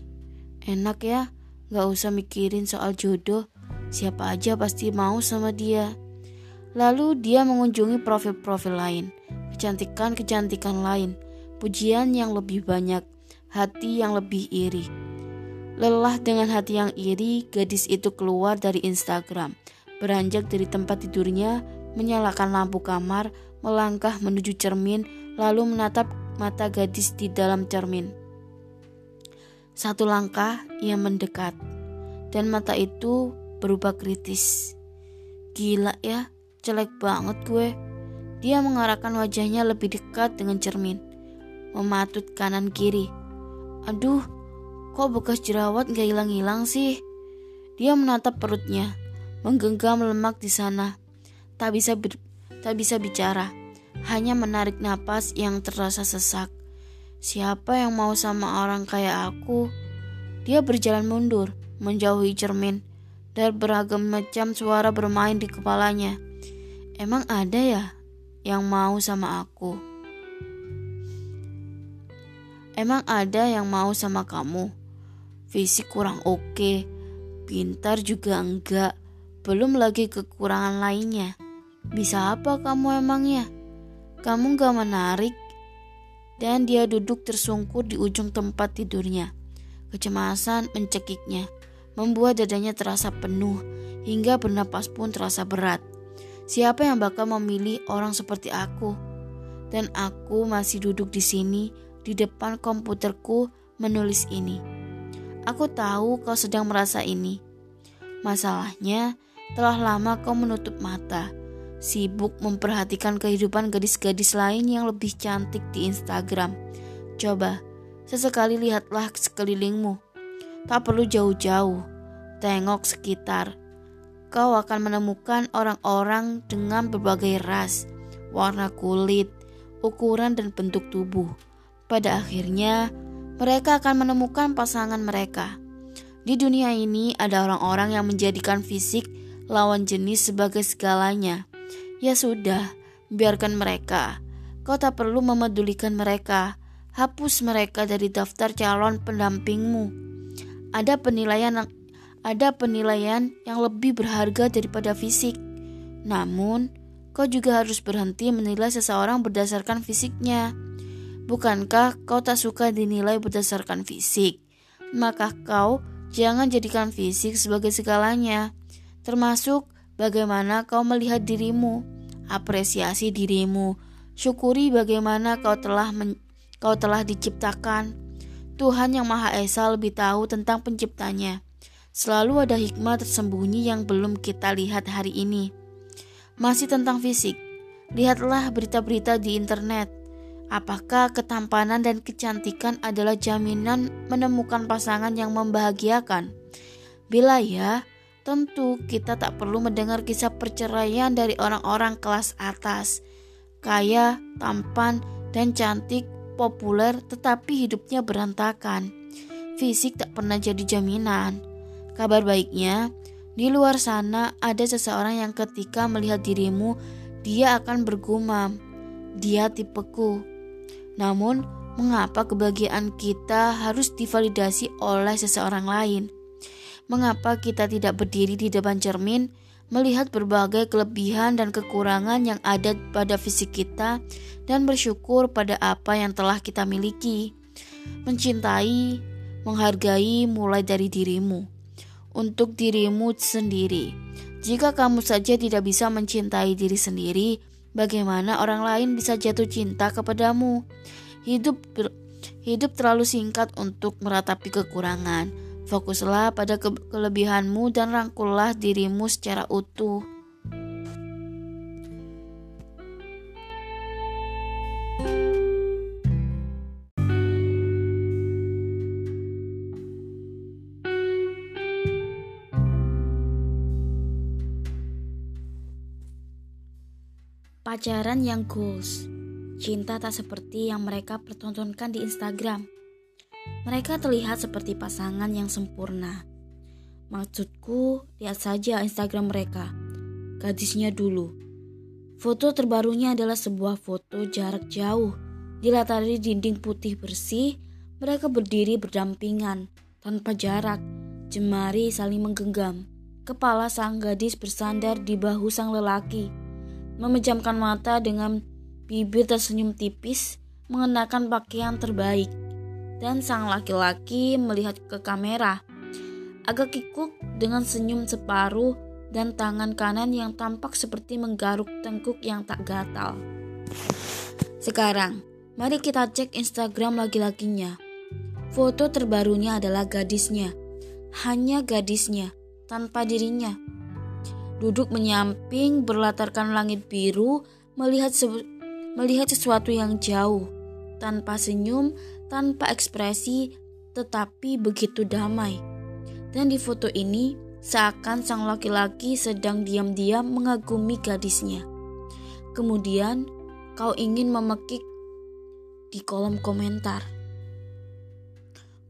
Enak ya, gak usah mikirin soal jodoh. Siapa aja pasti mau sama dia. Lalu dia mengunjungi profil-profil lain, kecantikan-kecantikan lain, pujian yang lebih banyak, hati yang lebih iri. Lelah dengan hati yang iri, gadis itu keluar dari Instagram, beranjak dari tempat tidurnya, menyalakan lampu kamar, melangkah menuju cermin, lalu menatap mata gadis di dalam cermin. Satu langkah ia mendekat, dan mata itu berubah kritis. Gila ya, Jelek banget gue. Dia mengarahkan wajahnya lebih dekat dengan cermin. Mematut kanan kiri. Aduh, kok bekas jerawat gak hilang-hilang sih? Dia menatap perutnya, menggenggam lemak di sana. Tak bisa tak bisa bicara, hanya menarik napas yang terasa sesak. Siapa yang mau sama orang kayak aku? Dia berjalan mundur, menjauhi cermin, dan beragam macam suara bermain di kepalanya. Emang ada ya yang mau sama aku? Emang ada yang mau sama kamu? Fisik kurang oke, pintar juga enggak, belum lagi kekurangan lainnya. Bisa apa kamu emangnya? Kamu gak menarik? Dan dia duduk tersungkur di ujung tempat tidurnya. Kecemasan mencekiknya, membuat dadanya terasa penuh, hingga bernapas pun terasa berat. Siapa yang bakal memilih orang seperti aku? Dan aku masih duduk di sini di depan komputerku menulis ini. Aku tahu kau sedang merasa ini. Masalahnya, telah lama kau menutup mata, sibuk memperhatikan kehidupan gadis-gadis lain yang lebih cantik di Instagram. Coba, sesekali lihatlah sekelilingmu. Tak perlu jauh-jauh, tengok sekitar. Kau akan menemukan orang-orang dengan berbagai ras, warna kulit, ukuran dan bentuk tubuh. Pada akhirnya, mereka akan menemukan pasangan mereka. Di dunia ini ada orang-orang yang menjadikan fisik lawan jenis sebagai segalanya. Ya sudah, biarkan mereka. Kau tak perlu memedulikan mereka. Hapus mereka dari daftar calon pendampingmu. Ada penilaian ada penilaian yang lebih berharga daripada fisik. Namun, kau juga harus berhenti menilai seseorang berdasarkan fisiknya. Bukankah kau tak suka dinilai berdasarkan fisik? Maka kau jangan jadikan fisik sebagai segalanya termasuk bagaimana kau melihat dirimu, apresiasi dirimu, syukuri bagaimana kau telah men kau telah diciptakan. Tuhan yang Maha Esa lebih tahu tentang penciptanya. Selalu ada hikmah tersembunyi yang belum kita lihat hari ini. Masih tentang fisik, lihatlah berita-berita di internet. Apakah ketampanan dan kecantikan adalah jaminan menemukan pasangan yang membahagiakan? Bila ya, Tentu kita tak perlu mendengar kisah perceraian dari orang-orang kelas atas, kaya, tampan, dan cantik, populer, tetapi hidupnya berantakan. Fisik tak pernah jadi jaminan. Kabar baiknya, di luar sana ada seseorang yang ketika melihat dirimu, dia akan bergumam, "Dia tipeku." Namun, mengapa kebahagiaan kita harus divalidasi oleh seseorang lain? Mengapa kita tidak berdiri di depan cermin, melihat berbagai kelebihan dan kekurangan yang ada pada fisik kita, dan bersyukur pada apa yang telah kita miliki. Mencintai, menghargai mulai dari dirimu, untuk dirimu sendiri. Jika kamu saja tidak bisa mencintai diri sendiri, bagaimana orang lain bisa jatuh cinta kepadamu? Hidup hidup terlalu singkat untuk meratapi kekurangan Fokuslah pada ke kelebihanmu dan rangkullah dirimu secara utuh. Pacaran yang goals Cinta tak seperti yang mereka pertontonkan di Instagram mereka terlihat seperti pasangan yang sempurna. Maksudku, lihat saja Instagram mereka. Gadisnya dulu. Foto terbarunya adalah sebuah foto jarak jauh. Dilatari dinding putih bersih, mereka berdiri berdampingan, tanpa jarak. Jemari saling menggenggam. Kepala sang gadis bersandar di bahu sang lelaki. Memejamkan mata dengan bibir tersenyum tipis, mengenakan pakaian terbaik dan sang laki-laki melihat ke kamera. Agak kikuk dengan senyum separuh dan tangan kanan yang tampak seperti menggaruk tengkuk yang tak gatal. Sekarang, mari kita cek Instagram laki-lakinya. Foto terbarunya adalah gadisnya. Hanya gadisnya, tanpa dirinya. Duduk menyamping berlatarkan langit biru, melihat melihat sesuatu yang jauh. Tanpa senyum, tanpa ekspresi tetapi begitu damai. Dan di foto ini seakan sang laki-laki sedang diam-diam mengagumi gadisnya. Kemudian kau ingin memekik di kolom komentar.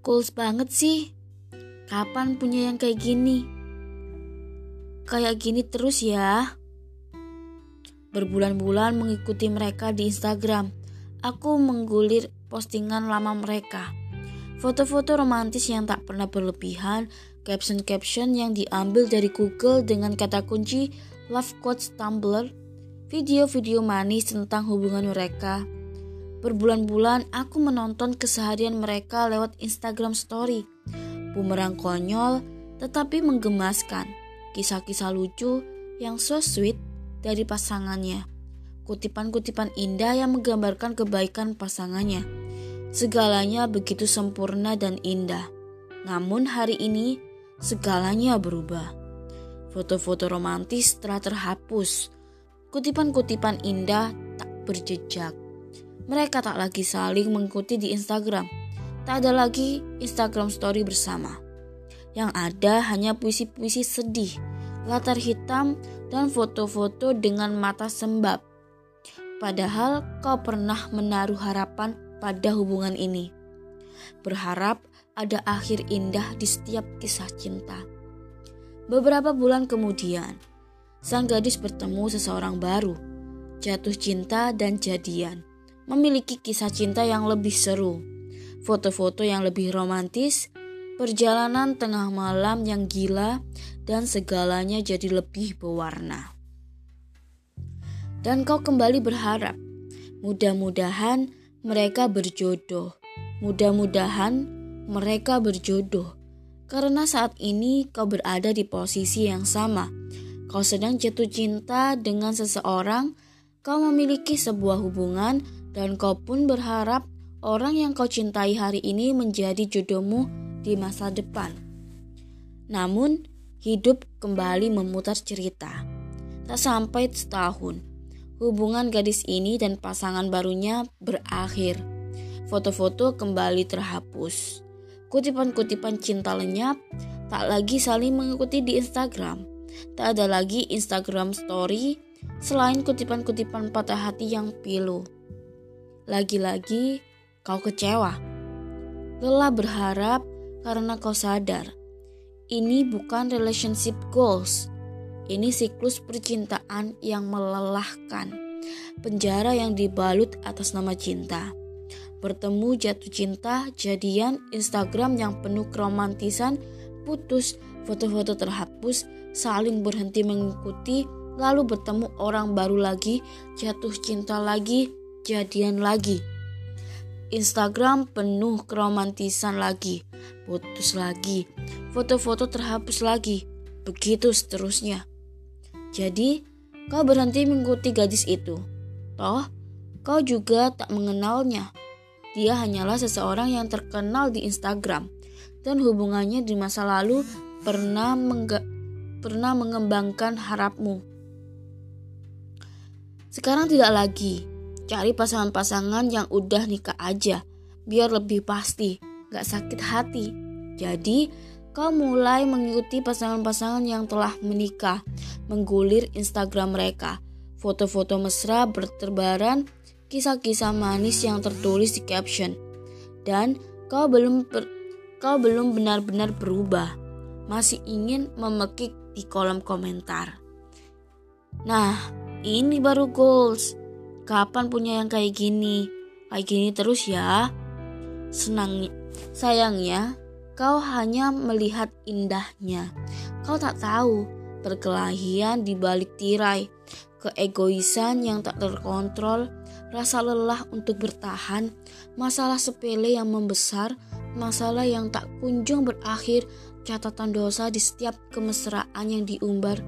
Cool banget sih. Kapan punya yang kayak gini? Kayak gini terus ya. Berbulan-bulan mengikuti mereka di Instagram. Aku menggulir postingan lama mereka. Foto-foto romantis yang tak pernah berlebihan, caption-caption yang diambil dari Google dengan kata kunci love quotes Tumblr, video-video manis tentang hubungan mereka. Berbulan-bulan aku menonton keseharian mereka lewat Instagram story. Bumerang konyol tetapi menggemaskan. Kisah-kisah lucu yang so sweet dari pasangannya kutipan-kutipan indah yang menggambarkan kebaikan pasangannya. Segalanya begitu sempurna dan indah. Namun hari ini segalanya berubah. Foto-foto romantis telah terhapus. Kutipan-kutipan indah tak berjejak. Mereka tak lagi saling mengikuti di Instagram. Tak ada lagi Instagram story bersama. Yang ada hanya puisi-puisi sedih, latar hitam, dan foto-foto dengan mata sembab. Padahal kau pernah menaruh harapan pada hubungan ini. Berharap ada akhir indah di setiap kisah cinta. Beberapa bulan kemudian, sang gadis bertemu seseorang baru, jatuh cinta dan jadian, memiliki kisah cinta yang lebih seru, foto-foto yang lebih romantis, perjalanan tengah malam yang gila, dan segalanya jadi lebih berwarna. Dan kau kembali berharap, mudah-mudahan mereka berjodoh. Mudah-mudahan mereka berjodoh. Karena saat ini kau berada di posisi yang sama. Kau sedang jatuh cinta dengan seseorang, kau memiliki sebuah hubungan, dan kau pun berharap orang yang kau cintai hari ini menjadi jodohmu di masa depan. Namun, hidup kembali memutar cerita. Tak sampai setahun, hubungan gadis ini dan pasangan barunya berakhir. Foto-foto kembali terhapus. Kutipan-kutipan cinta lenyap, tak lagi saling mengikuti di Instagram. Tak ada lagi Instagram story selain kutipan-kutipan patah hati yang pilu. Lagi-lagi kau kecewa. Lelah berharap karena kau sadar ini bukan relationship goals. Ini siklus percintaan yang melelahkan. Penjara yang dibalut atas nama cinta. Bertemu jatuh cinta, jadian, Instagram yang penuh keromantisan, putus, foto-foto terhapus, saling berhenti mengikuti, lalu bertemu orang baru lagi, jatuh cinta lagi, jadian lagi. Instagram penuh keromantisan lagi, putus lagi, foto-foto terhapus lagi, begitu seterusnya. Jadi, kau berhenti mengikuti gadis itu. Toh, kau juga tak mengenalnya. Dia hanyalah seseorang yang terkenal di Instagram dan hubungannya di masa lalu pernah pernah mengembangkan harapmu. Sekarang tidak lagi. Cari pasangan-pasangan yang udah nikah aja, biar lebih pasti, gak sakit hati. Jadi, kau mulai mengikuti pasangan-pasangan yang telah menikah, menggulir Instagram mereka, foto-foto mesra berterbaran, kisah-kisah manis yang tertulis di caption. Dan kau belum kau belum benar-benar berubah, masih ingin memekik di kolom komentar. Nah, ini baru goals Kapan punya yang kayak gini? Kayak gini terus ya. Senang, sayangnya kau hanya melihat indahnya. Kau tak tahu perkelahian di balik tirai, keegoisan yang tak terkontrol, rasa lelah untuk bertahan, masalah sepele yang membesar, masalah yang tak kunjung berakhir, catatan dosa di setiap kemesraan yang diumbar,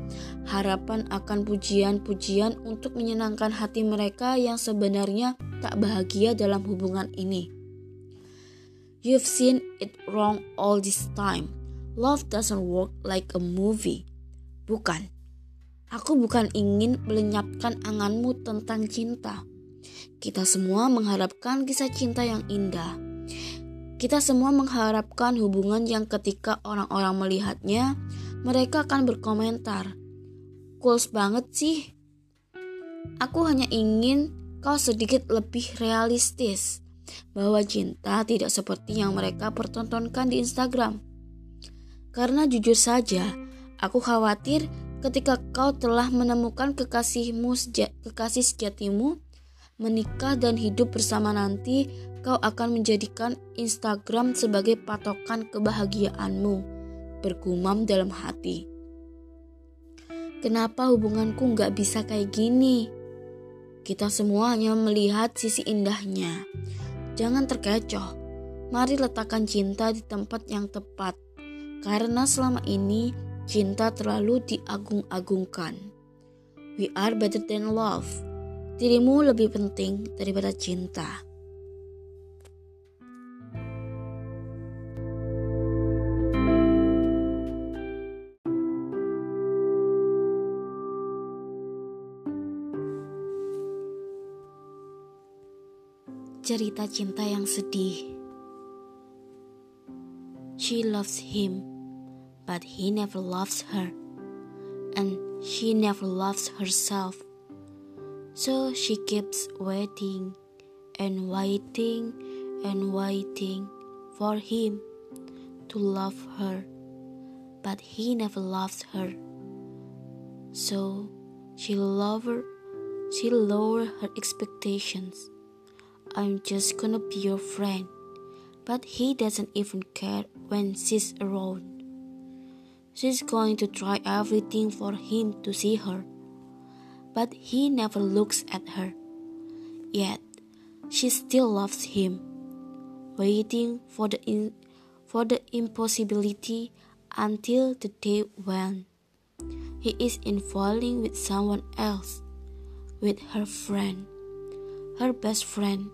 harapan akan pujian-pujian untuk menyenangkan hati mereka yang sebenarnya tak bahagia dalam hubungan ini. You've seen it wrong all this time. Love doesn't work like a movie. Bukan. Aku bukan ingin melenyapkan anganmu tentang cinta. Kita semua mengharapkan kisah cinta yang indah kita semua mengharapkan hubungan yang ketika orang-orang melihatnya, mereka akan berkomentar, "Goals banget sih." Aku hanya ingin kau sedikit lebih realistis bahwa cinta tidak seperti yang mereka pertontonkan di Instagram. Karena jujur saja, aku khawatir ketika kau telah menemukan kekasihmu kekasih sejatimu, menikah dan hidup bersama nanti, kau akan menjadikan Instagram sebagai patokan kebahagiaanmu, bergumam dalam hati. Kenapa hubunganku nggak bisa kayak gini? Kita semua hanya melihat sisi indahnya. Jangan terkecoh. Mari letakkan cinta di tempat yang tepat. Karena selama ini cinta terlalu diagung-agungkan. We are better than love. Dirimu lebih penting daripada cinta. Cerita cinta yang sedih. She loves him, but he never loves her, and she never loves herself. So she keeps waiting and waiting and waiting for him to love her, but he never loves her. So she lower she lower her expectations. I'm just gonna be your friend, but he doesn't even care when she's around. She's going to try everything for him to see her, but he never looks at her. Yet she still loves him, waiting for the in, for the impossibility until the day when he is in falling with someone else, with her friend, her best friend.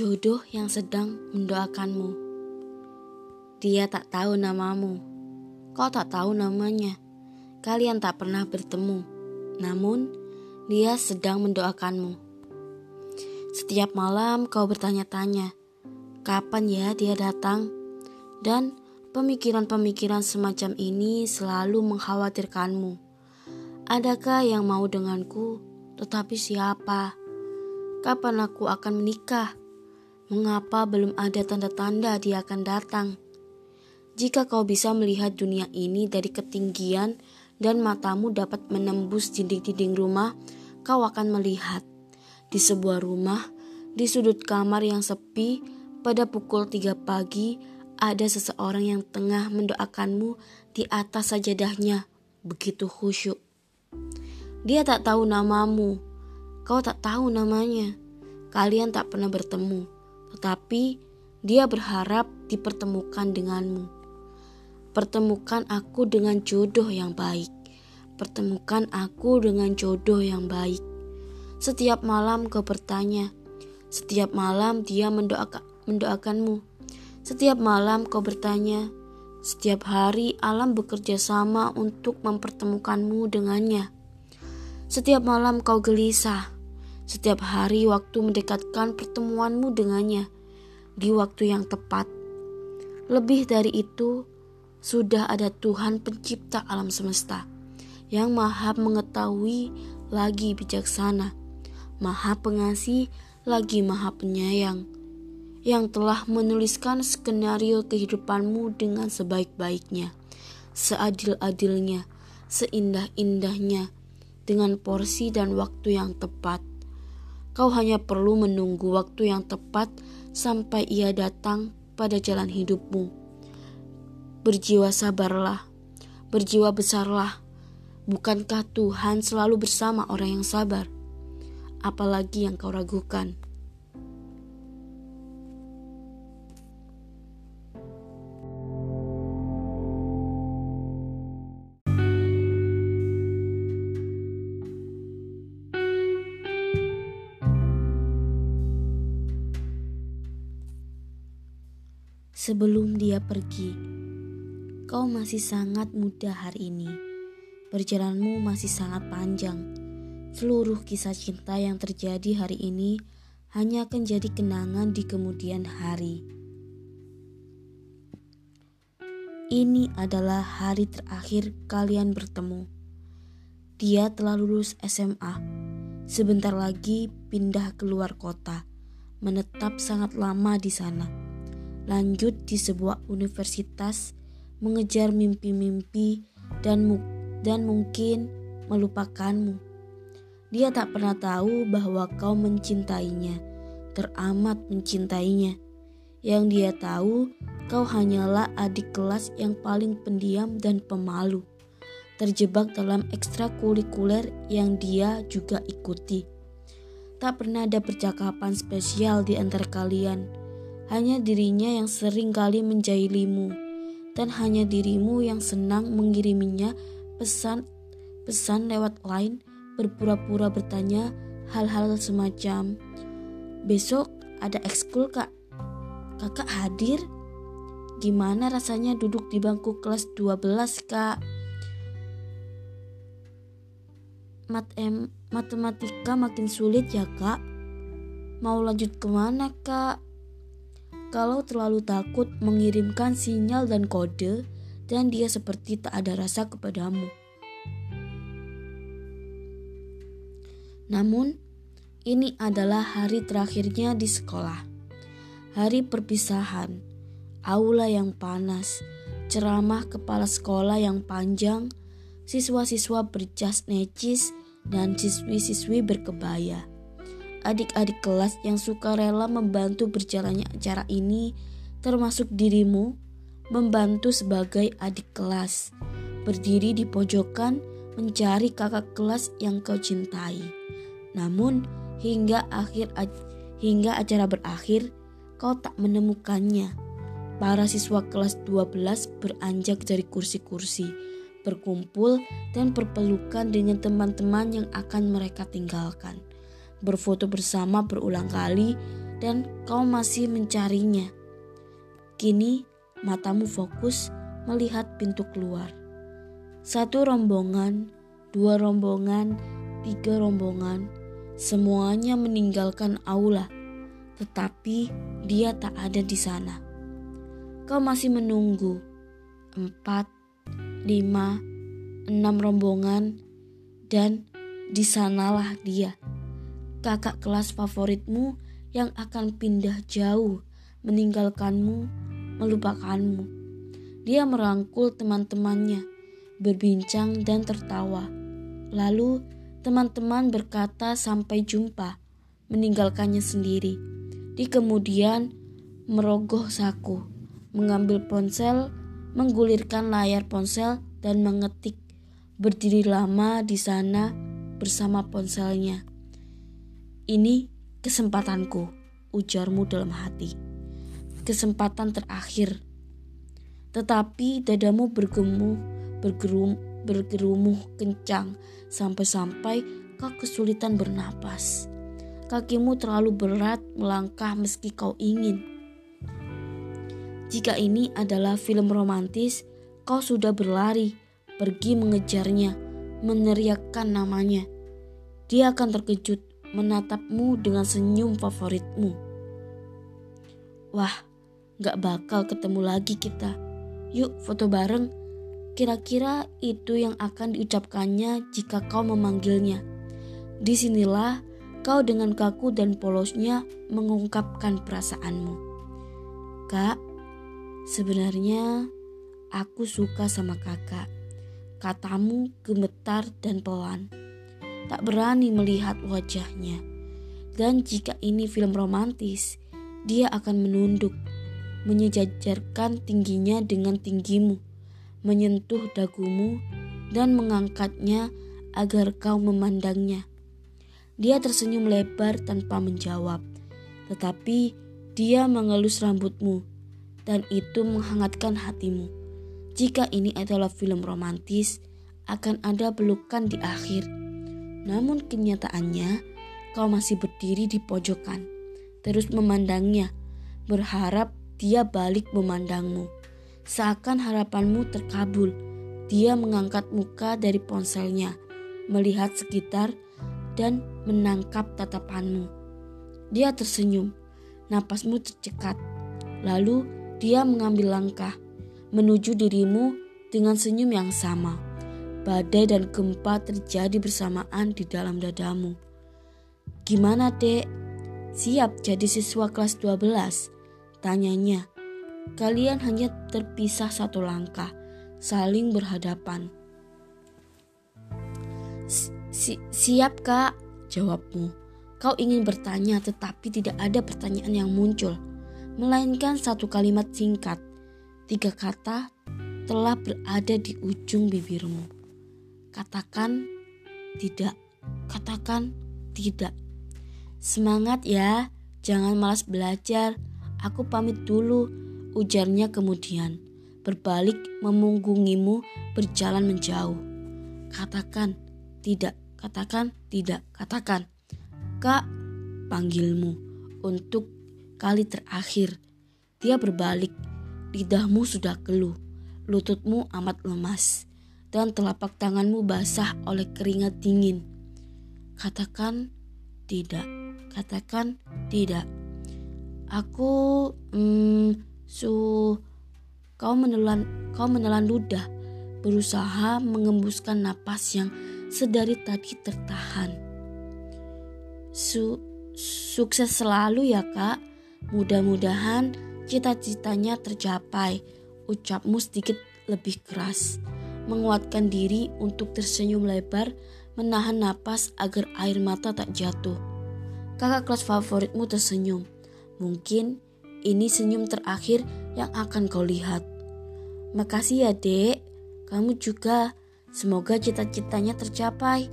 Jodoh yang sedang mendoakanmu. Dia tak tahu namamu. Kau tak tahu namanya. Kalian tak pernah bertemu. Namun, dia sedang mendoakanmu. Setiap malam kau bertanya-tanya, kapan ya dia datang? Dan pemikiran-pemikiran semacam ini selalu mengkhawatirkanmu. Adakah yang mau denganku? Tetapi siapa? Kapan aku akan menikah? Mengapa belum ada tanda-tanda dia akan datang? Jika kau bisa melihat dunia ini dari ketinggian dan matamu dapat menembus dinding-dinding rumah, kau akan melihat di sebuah rumah, di sudut kamar yang sepi, pada pukul 3 pagi, ada seseorang yang tengah mendoakanmu di atas sajadahnya, begitu khusyuk. Dia tak tahu namamu, kau tak tahu namanya. Kalian tak pernah bertemu tetapi dia berharap dipertemukan denganmu. Pertemukan aku dengan jodoh yang baik. Pertemukan aku dengan jodoh yang baik. Setiap malam kau bertanya. Setiap malam dia mendoakan, mendoakanmu. Setiap malam kau bertanya. Setiap hari alam bekerja sama untuk mempertemukanmu dengannya. Setiap malam kau gelisah setiap hari waktu mendekatkan pertemuanmu dengannya di waktu yang tepat. Lebih dari itu, sudah ada Tuhan pencipta alam semesta yang maha mengetahui lagi bijaksana, maha pengasih lagi maha penyayang, yang telah menuliskan skenario kehidupanmu dengan sebaik-baiknya, seadil-adilnya, seindah-indahnya, dengan porsi dan waktu yang tepat. Kau hanya perlu menunggu waktu yang tepat sampai ia datang pada jalan hidupmu. Berjiwa sabarlah, berjiwa besarlah. Bukankah Tuhan selalu bersama orang yang sabar? Apalagi yang kau ragukan. Sebelum dia pergi. Kau masih sangat muda hari ini. Perjalananmu masih sangat panjang. Seluruh kisah cinta yang terjadi hari ini hanya akan jadi kenangan di kemudian hari. Ini adalah hari terakhir kalian bertemu. Dia telah lulus SMA. Sebentar lagi pindah keluar kota, menetap sangat lama di sana lanjut di sebuah universitas, mengejar mimpi-mimpi dan mu dan mungkin melupakanmu. Dia tak pernah tahu bahwa kau mencintainya, teramat mencintainya. Yang dia tahu, kau hanyalah adik kelas yang paling pendiam dan pemalu, terjebak dalam ekstrakurikuler yang dia juga ikuti. Tak pernah ada percakapan spesial di antara kalian hanya dirinya yang sering kali menjahilimu, dan hanya dirimu yang senang mengiriminya pesan-pesan lewat line berpura-pura bertanya hal-hal semacam besok ada ekskul kak. Kakak hadir? Gimana rasanya duduk di bangku kelas 12 kak? Mat em, matematika makin sulit ya kak. Mau lanjut ke mana kak? Kalau terlalu takut mengirimkan sinyal dan kode, dan dia seperti tak ada rasa kepadamu. Namun, ini adalah hari terakhirnya di sekolah. Hari perpisahan, aula yang panas, ceramah kepala sekolah yang panjang, siswa-siswa berjas necis, dan siswi-siswi berkebaya. Adik-adik kelas yang suka rela membantu berjalannya acara ini, termasuk dirimu, membantu sebagai adik kelas, berdiri di pojokan mencari kakak kelas yang kau cintai. Namun hingga akhir hingga acara berakhir kau tak menemukannya. Para siswa kelas 12 beranjak dari kursi-kursi, berkumpul dan berpelukan dengan teman-teman yang akan mereka tinggalkan. Berfoto bersama berulang kali dan kau masih mencarinya. Kini matamu fokus melihat pintu keluar. Satu rombongan, dua rombongan, tiga rombongan, Semuanya meninggalkan aula, tetapi dia tak ada di sana. Kau masih menunggu. Empat, lima, enam rombongan, dan di sanalah dia, kakak kelas favoritmu yang akan pindah jauh, meninggalkanmu, melupakanmu. Dia merangkul teman-temannya, berbincang dan tertawa. Lalu Teman-teman berkata sampai jumpa, meninggalkannya sendiri. Di kemudian merogoh saku, mengambil ponsel, menggulirkan layar ponsel dan mengetik. Berdiri lama di sana bersama ponselnya. Ini kesempatanku, ujarmu dalam hati. Kesempatan terakhir. Tetapi dadamu bergemuh, bergerum, bergerumuh kencang sampai-sampai kau kesulitan bernapas. Kakimu terlalu berat melangkah meski kau ingin. Jika ini adalah film romantis, kau sudah berlari, pergi mengejarnya, meneriakkan namanya. Dia akan terkejut menatapmu dengan senyum favoritmu. Wah, gak bakal ketemu lagi kita. Yuk foto bareng Kira-kira itu yang akan diucapkannya jika kau memanggilnya. Di sinilah kau dengan kaku dan polosnya mengungkapkan perasaanmu. Kak, sebenarnya aku suka sama kakak. Katamu gemetar dan pelan. Tak berani melihat wajahnya. Dan jika ini film romantis, dia akan menunduk, menyejajarkan tingginya dengan tinggimu menyentuh dagumu dan mengangkatnya agar kau memandangnya. Dia tersenyum lebar tanpa menjawab, tetapi dia mengelus rambutmu dan itu menghangatkan hatimu. Jika ini adalah film romantis, akan ada pelukan di akhir. Namun kenyataannya, kau masih berdiri di pojokan, terus memandangnya, berharap dia balik memandangmu. Seakan harapanmu terkabul, dia mengangkat muka dari ponselnya, melihat sekitar, dan menangkap tatapanmu. Dia tersenyum, napasmu tercekat. Lalu dia mengambil langkah menuju dirimu dengan senyum yang sama. Badai dan gempa terjadi bersamaan di dalam dadamu. Gimana, Dek? Siap jadi siswa kelas 12? Tanyanya Kalian hanya terpisah satu langkah, saling berhadapan. Si siap kak, jawabmu. Kau ingin bertanya tetapi tidak ada pertanyaan yang muncul. Melainkan satu kalimat singkat. Tiga kata telah berada di ujung bibirmu. Katakan tidak, katakan tidak. Semangat ya, jangan malas belajar. Aku pamit dulu ujarnya kemudian, berbalik memunggungimu berjalan menjauh. Katakan, tidak, katakan, tidak, katakan. Kak, panggilmu untuk kali terakhir. Dia berbalik, lidahmu sudah keluh, lututmu amat lemas, dan telapak tanganmu basah oleh keringat dingin. Katakan tidak, katakan tidak. Aku, hmm, su, kau menelan, kau menelan ludah, berusaha mengembuskan napas yang sedari tadi tertahan. Su, sukses selalu ya kak. Mudah-mudahan cita-citanya tercapai. Ucapmu sedikit lebih keras. Menguatkan diri untuk tersenyum lebar, menahan napas agar air mata tak jatuh. Kakak kelas favoritmu tersenyum. Mungkin ini senyum terakhir yang akan kau lihat. Makasih ya dek, kamu juga. Semoga cita-citanya tercapai.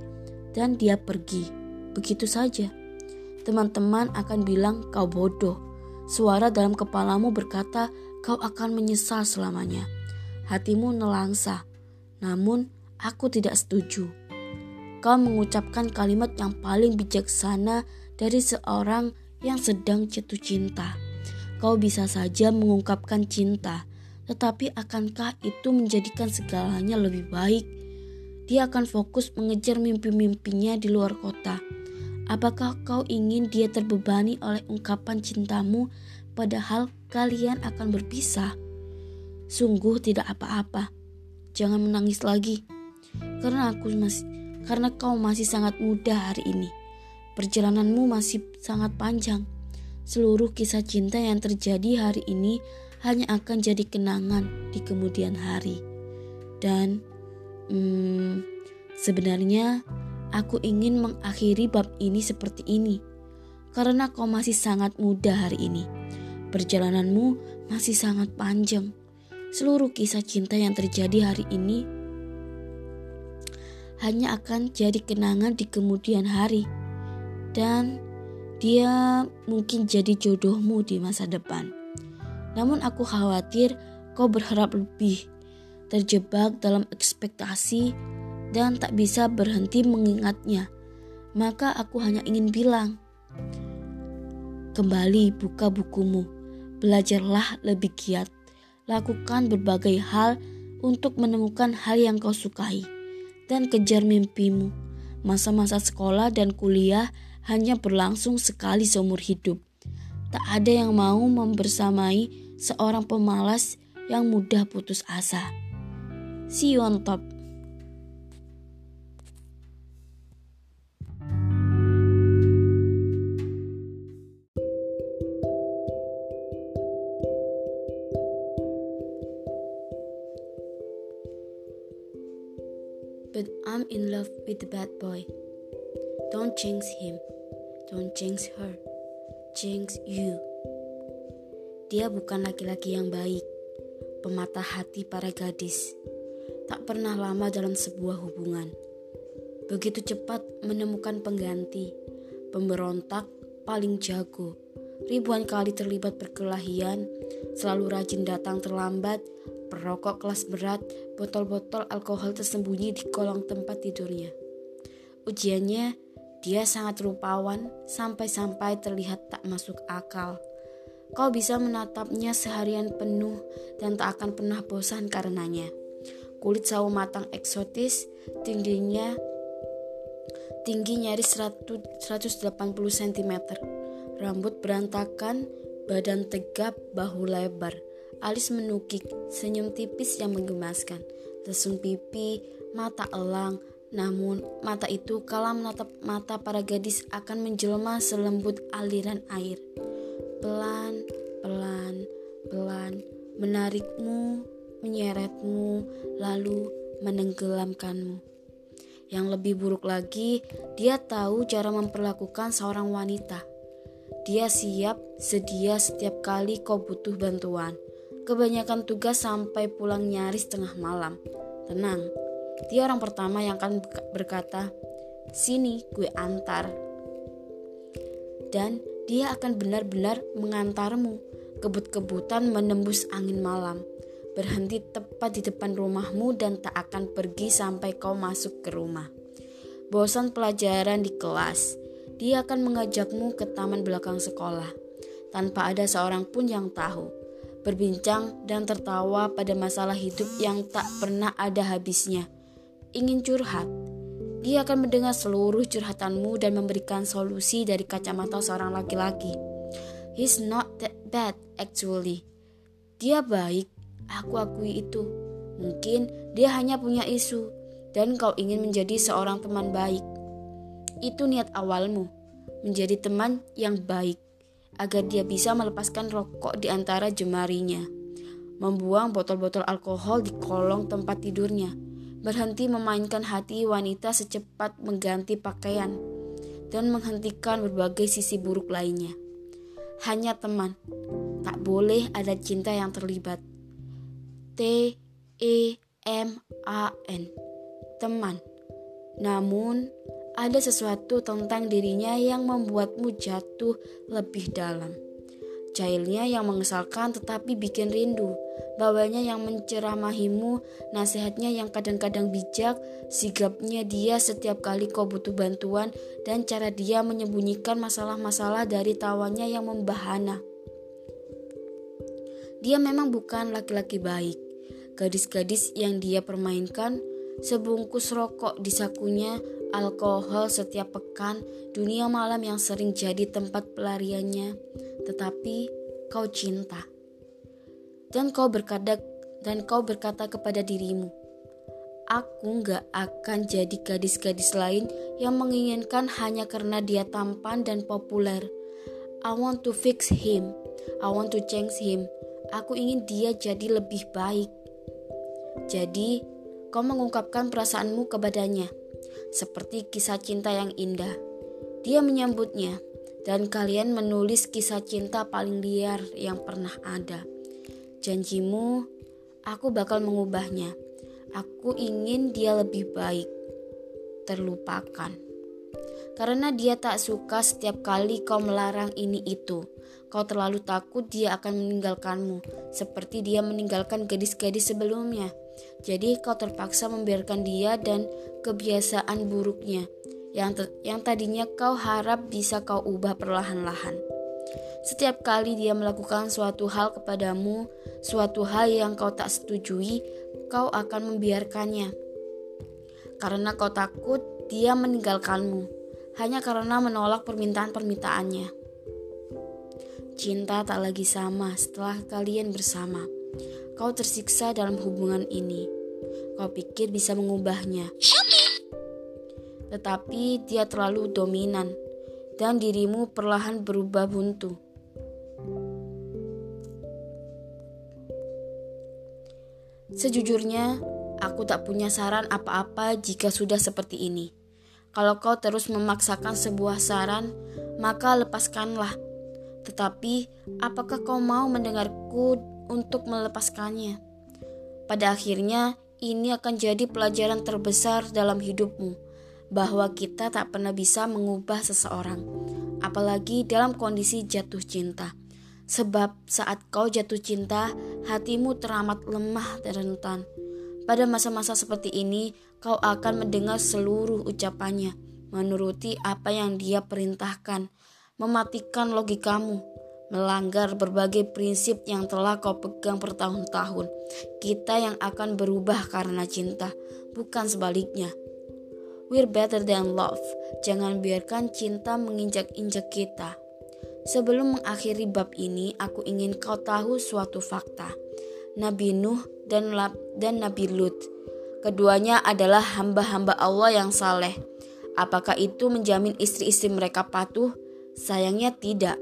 Dan dia pergi. Begitu saja. Teman-teman akan bilang kau bodoh Suara dalam kepalamu berkata, kau akan menyesal selamanya. Hatimu nelangsa, namun aku tidak setuju. Kau mengucapkan kalimat yang paling bijaksana dari seorang yang sedang jatuh cinta. Kau bisa saja mengungkapkan cinta, tetapi akankah itu menjadikan segalanya lebih baik? Dia akan fokus mengejar mimpi-mimpinya di luar kota Apakah kau ingin dia terbebani oleh ungkapan cintamu padahal kalian akan berpisah? Sungguh tidak apa-apa. Jangan menangis lagi. Karena aku masih karena kau masih sangat muda hari ini. Perjalananmu masih sangat panjang. Seluruh kisah cinta yang terjadi hari ini hanya akan jadi kenangan di kemudian hari. Dan hmm, sebenarnya Aku ingin mengakhiri bab ini seperti ini, karena kau masih sangat muda hari ini. Perjalananmu masih sangat panjang. Seluruh kisah cinta yang terjadi hari ini hanya akan jadi kenangan di kemudian hari, dan dia mungkin jadi jodohmu di masa depan. Namun, aku khawatir kau berharap lebih, terjebak dalam ekspektasi dan tak bisa berhenti mengingatnya. Maka aku hanya ingin bilang, kembali buka bukumu, belajarlah lebih giat, lakukan berbagai hal untuk menemukan hal yang kau sukai, dan kejar mimpimu. Masa-masa sekolah dan kuliah hanya berlangsung sekali seumur hidup. Tak ada yang mau membersamai seorang pemalas yang mudah putus asa. See you on top. But I'm in love with the bad boy. Don't jinx him. Don't jinx her. Jinx you. Dia bukan laki-laki yang baik, pemata hati para gadis. Tak pernah lama dalam sebuah hubungan. Begitu cepat menemukan pengganti, pemberontak paling jago. Ribuan kali terlibat perkelahian, selalu rajin datang terlambat, perokok kelas berat, botol-botol alkohol tersembunyi di kolong tempat tidurnya. Ujiannya, dia sangat rupawan sampai-sampai terlihat tak masuk akal. Kau bisa menatapnya seharian penuh dan tak akan pernah bosan karenanya. Kulit sawo matang eksotis, tingginya tinggi nyaris 100, 180 cm. Rambut berantakan, badan tegap, bahu lebar Alis menukik, senyum tipis yang menggemaskan, lesung pipi, mata elang. Namun, mata itu kala menatap mata para gadis akan menjelma selembut aliran air. Pelan, pelan, pelan, menarikmu, menyeretmu, lalu menenggelamkanmu. Yang lebih buruk lagi, dia tahu cara memperlakukan seorang wanita. Dia siap, sedia setiap kali kau butuh bantuan. Kebanyakan tugas sampai pulang nyaris tengah malam. Tenang, dia orang pertama yang akan berkata, "Sini, gue antar." Dan dia akan benar-benar mengantarmu kebut-kebutan menembus angin malam, berhenti tepat di depan rumahmu dan tak akan pergi sampai kau masuk ke rumah. Bosan pelajaran di kelas, dia akan mengajakmu ke taman belakang sekolah tanpa ada seorang pun yang tahu. Berbincang dan tertawa pada masalah hidup yang tak pernah ada habisnya. Ingin curhat, dia akan mendengar seluruh curhatanmu dan memberikan solusi dari kacamata seorang laki-laki. He's not that bad actually. Dia baik, aku akui itu. Mungkin dia hanya punya isu dan kau ingin menjadi seorang teman baik. Itu niat awalmu, menjadi teman yang baik agar dia bisa melepaskan rokok di antara jemarinya, membuang botol-botol alkohol di kolong tempat tidurnya, berhenti memainkan hati wanita secepat mengganti pakaian, dan menghentikan berbagai sisi buruk lainnya. Hanya teman, tak boleh ada cinta yang terlibat. T E M A N teman. Namun, ada sesuatu tentang dirinya yang membuatmu jatuh lebih dalam. Cairnya yang mengesalkan tetapi bikin rindu. Bawanya yang menceramahimu, nasihatnya yang kadang-kadang bijak, sigapnya dia setiap kali kau butuh bantuan, dan cara dia menyembunyikan masalah-masalah dari tawanya yang membahana. Dia memang bukan laki-laki baik. Gadis-gadis yang dia permainkan, sebungkus rokok di sakunya, alkohol setiap pekan, dunia malam yang sering jadi tempat pelariannya, tetapi kau cinta. Dan kau berkata dan kau berkata kepada dirimu, aku gak akan jadi gadis-gadis lain yang menginginkan hanya karena dia tampan dan populer. I want to fix him. I want to change him. Aku ingin dia jadi lebih baik. Jadi, kau mengungkapkan perasaanmu kepadanya seperti kisah cinta yang indah. Dia menyambutnya, dan kalian menulis kisah cinta paling liar yang pernah ada. Janjimu, aku bakal mengubahnya. Aku ingin dia lebih baik, terlupakan. Karena dia tak suka setiap kali kau melarang ini itu. Kau terlalu takut dia akan meninggalkanmu, seperti dia meninggalkan gadis-gadis sebelumnya. Jadi kau terpaksa membiarkan dia dan kebiasaan buruknya yang yang tadinya kau harap bisa kau ubah perlahan-lahan. Setiap kali dia melakukan suatu hal kepadamu, suatu hal yang kau tak setujui, kau akan membiarkannya. Karena kau takut dia meninggalkanmu, hanya karena menolak permintaan-permintaannya. Cinta tak lagi sama setelah kalian bersama. Kau tersiksa dalam hubungan ini. Kau pikir bisa mengubahnya. Tetapi dia terlalu dominan dan dirimu perlahan berubah buntu. Sejujurnya, aku tak punya saran apa-apa jika sudah seperti ini. Kalau kau terus memaksakan sebuah saran, maka lepaskanlah. Tetapi, apakah kau mau mendengarku untuk melepaskannya. Pada akhirnya, ini akan jadi pelajaran terbesar dalam hidupmu bahwa kita tak pernah bisa mengubah seseorang, apalagi dalam kondisi jatuh cinta. Sebab saat kau jatuh cinta, hatimu teramat lemah dan rentan. Pada masa-masa seperti ini, kau akan mendengar seluruh ucapannya, menuruti apa yang dia perintahkan, mematikan logikamu, melanggar berbagai prinsip yang telah kau pegang bertahun-tahun. Kita yang akan berubah karena cinta, bukan sebaliknya. We're better than love. Jangan biarkan cinta menginjak-injak kita. Sebelum mengakhiri bab ini, aku ingin kau tahu suatu fakta. Nabi Nuh dan, Lab, dan Nabi Lut. Keduanya adalah hamba-hamba Allah yang saleh. Apakah itu menjamin istri-istri mereka patuh? Sayangnya tidak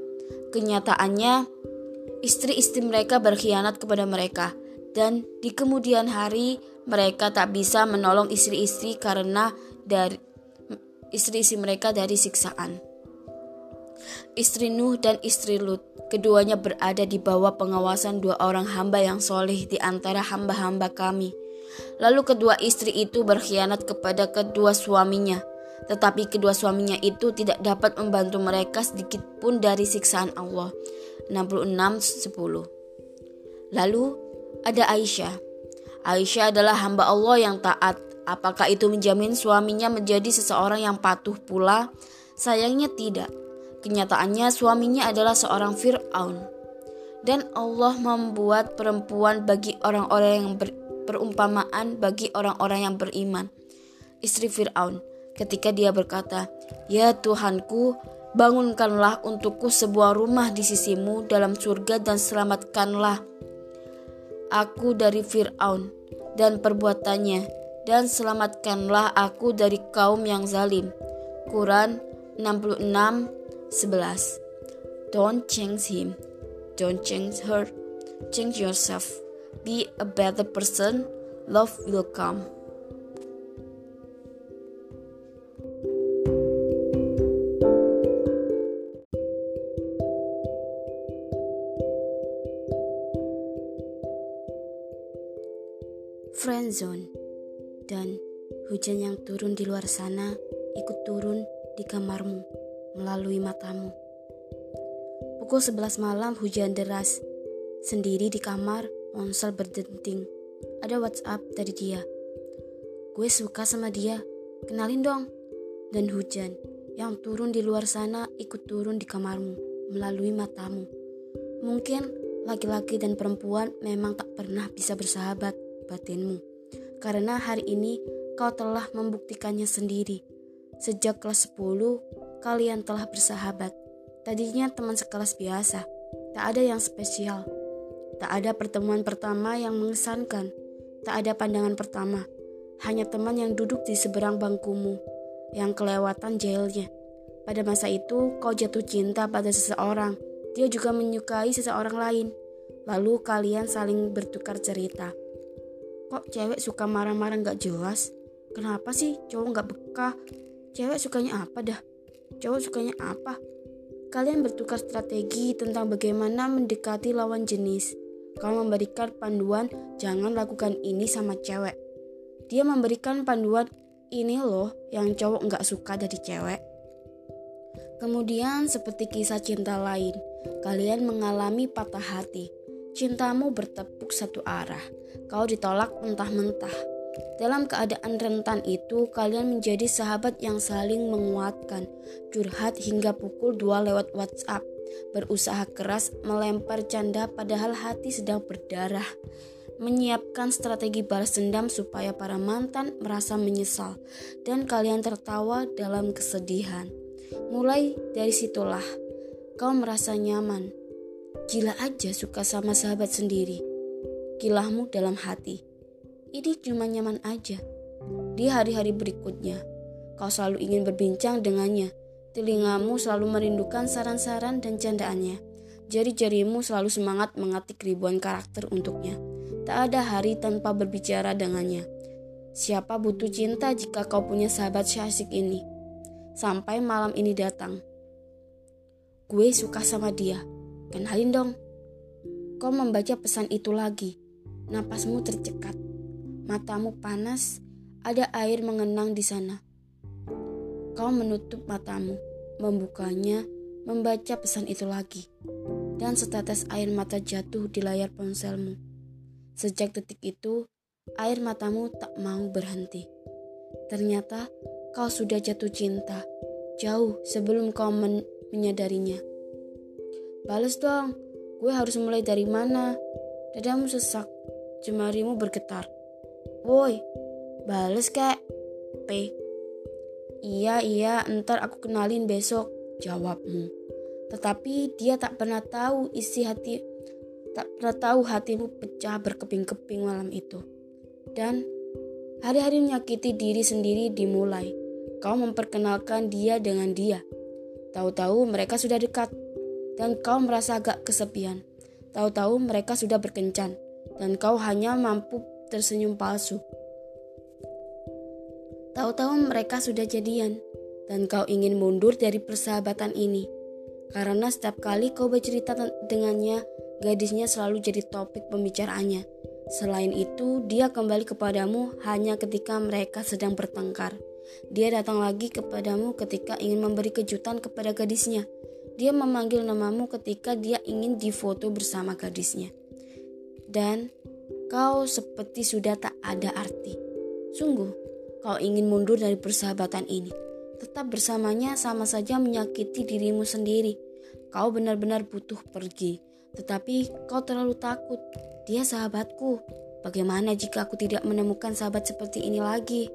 Kenyataannya, istri-istri mereka berkhianat kepada mereka, dan di kemudian hari mereka tak bisa menolong istri-istri karena dari istri-istri mereka dari siksaan. Istri Nuh dan istri Lut, keduanya berada di bawah pengawasan dua orang hamba yang soleh di antara hamba-hamba kami. Lalu kedua istri itu berkhianat kepada kedua suaminya tetapi kedua suaminya itu tidak dapat membantu mereka sedikit pun dari siksaan Allah. 66:10. Lalu ada Aisyah. Aisyah adalah hamba Allah yang taat. Apakah itu menjamin suaminya menjadi seseorang yang patuh pula? Sayangnya tidak. Kenyataannya suaminya adalah seorang Fir'aun. Dan Allah membuat perempuan bagi orang-orang yang perumpamaan bagi orang-orang yang beriman. Istri Fir'aun ketika dia berkata, Ya Tuhanku, bangunkanlah untukku sebuah rumah di sisimu dalam surga dan selamatkanlah aku dari Fir'aun dan perbuatannya dan selamatkanlah aku dari kaum yang zalim. Quran 66 11 Don't change him. Don't change her. Change yourself. Be a better person. Love will come. Friend zone dan hujan yang turun di luar sana ikut turun di kamarmu melalui matamu. Pukul 11 malam hujan deras. Sendiri di kamar, ponsel berdenting. Ada WhatsApp dari dia. Gue suka sama dia. Kenalin dong. Dan hujan yang turun di luar sana ikut turun di kamarmu melalui matamu. Mungkin laki-laki dan perempuan memang tak pernah bisa bersahabat batinmu. Karena hari ini kau telah membuktikannya sendiri. Sejak kelas 10, kalian telah bersahabat. Tadinya teman sekelas biasa, tak ada yang spesial. Tak ada pertemuan pertama yang mengesankan, tak ada pandangan pertama. Hanya teman yang duduk di seberang bangkumu, yang kelewatan jailnya. Pada masa itu, kau jatuh cinta pada seseorang. Dia juga menyukai seseorang lain. Lalu kalian saling bertukar cerita. Kok cewek suka marah-marah gak jelas? Kenapa sih cowok gak bekah? Cewek sukanya apa dah? Cowok sukanya apa? Kalian bertukar strategi tentang bagaimana mendekati lawan jenis. Kau memberikan panduan, jangan lakukan ini sama cewek. Dia memberikan panduan, ini loh yang cowok nggak suka dari cewek. Kemudian seperti kisah cinta lain, kalian mengalami patah hati. Cintamu bertepuk satu arah. Kau ditolak mentah-mentah dalam keadaan rentan itu, kalian menjadi sahabat yang saling menguatkan, curhat hingga pukul 2 lewat WhatsApp, berusaha keras melempar canda padahal hati sedang berdarah, menyiapkan strategi balas dendam supaya para mantan merasa menyesal dan kalian tertawa dalam kesedihan. Mulai dari situlah, kau merasa nyaman. Gila aja suka sama sahabat sendiri. Kilahmu dalam hati ini cuma nyaman aja. Di hari-hari berikutnya, kau selalu ingin berbincang dengannya. Telingamu selalu merindukan saran-saran dan candaannya. Jari-jarimu selalu semangat mengetik ribuan karakter untuknya. Tak ada hari tanpa berbicara dengannya. Siapa butuh cinta jika kau punya sahabat syasik ini? Sampai malam ini datang. Gue suka sama dia. Kenalin dong. Kau membaca pesan itu lagi. Napasmu tercekat. Matamu panas, ada air mengenang di sana. Kau menutup matamu, membukanya, membaca pesan itu lagi. Dan setetes air mata jatuh di layar ponselmu. Sejak detik itu, air matamu tak mau berhenti. Ternyata kau sudah jatuh cinta, jauh sebelum kau men menyadarinya. Bales dong, gue harus mulai dari mana? Dadamu sesak, jemarimu bergetar. Woi, bales kek. P. Iya, iya, ntar aku kenalin besok, jawabmu. Tetapi dia tak pernah tahu isi hati, tak pernah tahu hatimu pecah berkeping-keping malam itu. Dan hari-hari menyakiti diri sendiri dimulai. Kau memperkenalkan dia dengan dia. Tahu-tahu mereka sudah dekat, dan kau merasa agak kesepian. Tahu-tahu mereka sudah berkencan, dan kau hanya mampu tersenyum palsu. Tahu-tahu mereka sudah jadian, dan kau ingin mundur dari persahabatan ini. Karena setiap kali kau bercerita dengannya, gadisnya selalu jadi topik pembicaraannya. Selain itu, dia kembali kepadamu hanya ketika mereka sedang bertengkar. Dia datang lagi kepadamu ketika ingin memberi kejutan kepada gadisnya. Dia memanggil namamu ketika dia ingin difoto bersama gadisnya. Dan Kau seperti sudah tak ada arti. Sungguh, kau ingin mundur dari persahabatan ini. Tetap bersamanya sama saja menyakiti dirimu sendiri. Kau benar-benar butuh pergi, tetapi kau terlalu takut. Dia sahabatku. Bagaimana jika aku tidak menemukan sahabat seperti ini lagi?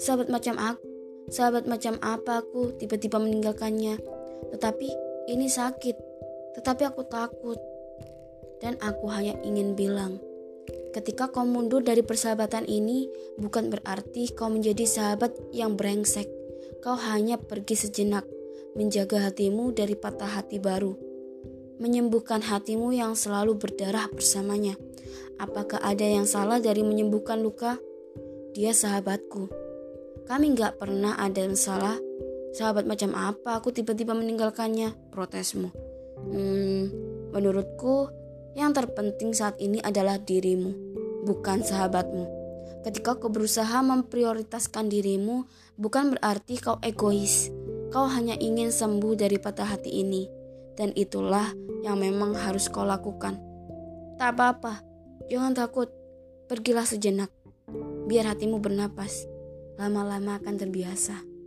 Sahabat macam aku, sahabat macam apa aku tiba-tiba meninggalkannya? Tetapi ini sakit. Tetapi aku takut. Dan aku hanya ingin bilang, Ketika kau mundur dari persahabatan ini, bukan berarti kau menjadi sahabat yang brengsek. Kau hanya pergi sejenak, menjaga hatimu dari patah hati baru, menyembuhkan hatimu yang selalu berdarah bersamanya. Apakah ada yang salah dari menyembuhkan luka? Dia sahabatku. Kami gak pernah ada yang salah. Sahabat macam apa aku tiba-tiba meninggalkannya? Protesmu. Hmm, menurutku yang terpenting saat ini adalah dirimu, bukan sahabatmu. Ketika kau berusaha memprioritaskan dirimu, bukan berarti kau egois. Kau hanya ingin sembuh dari patah hati ini, dan itulah yang memang harus kau lakukan. Tak apa-apa, jangan takut. Pergilah sejenak, biar hatimu bernapas. Lama-lama akan terbiasa.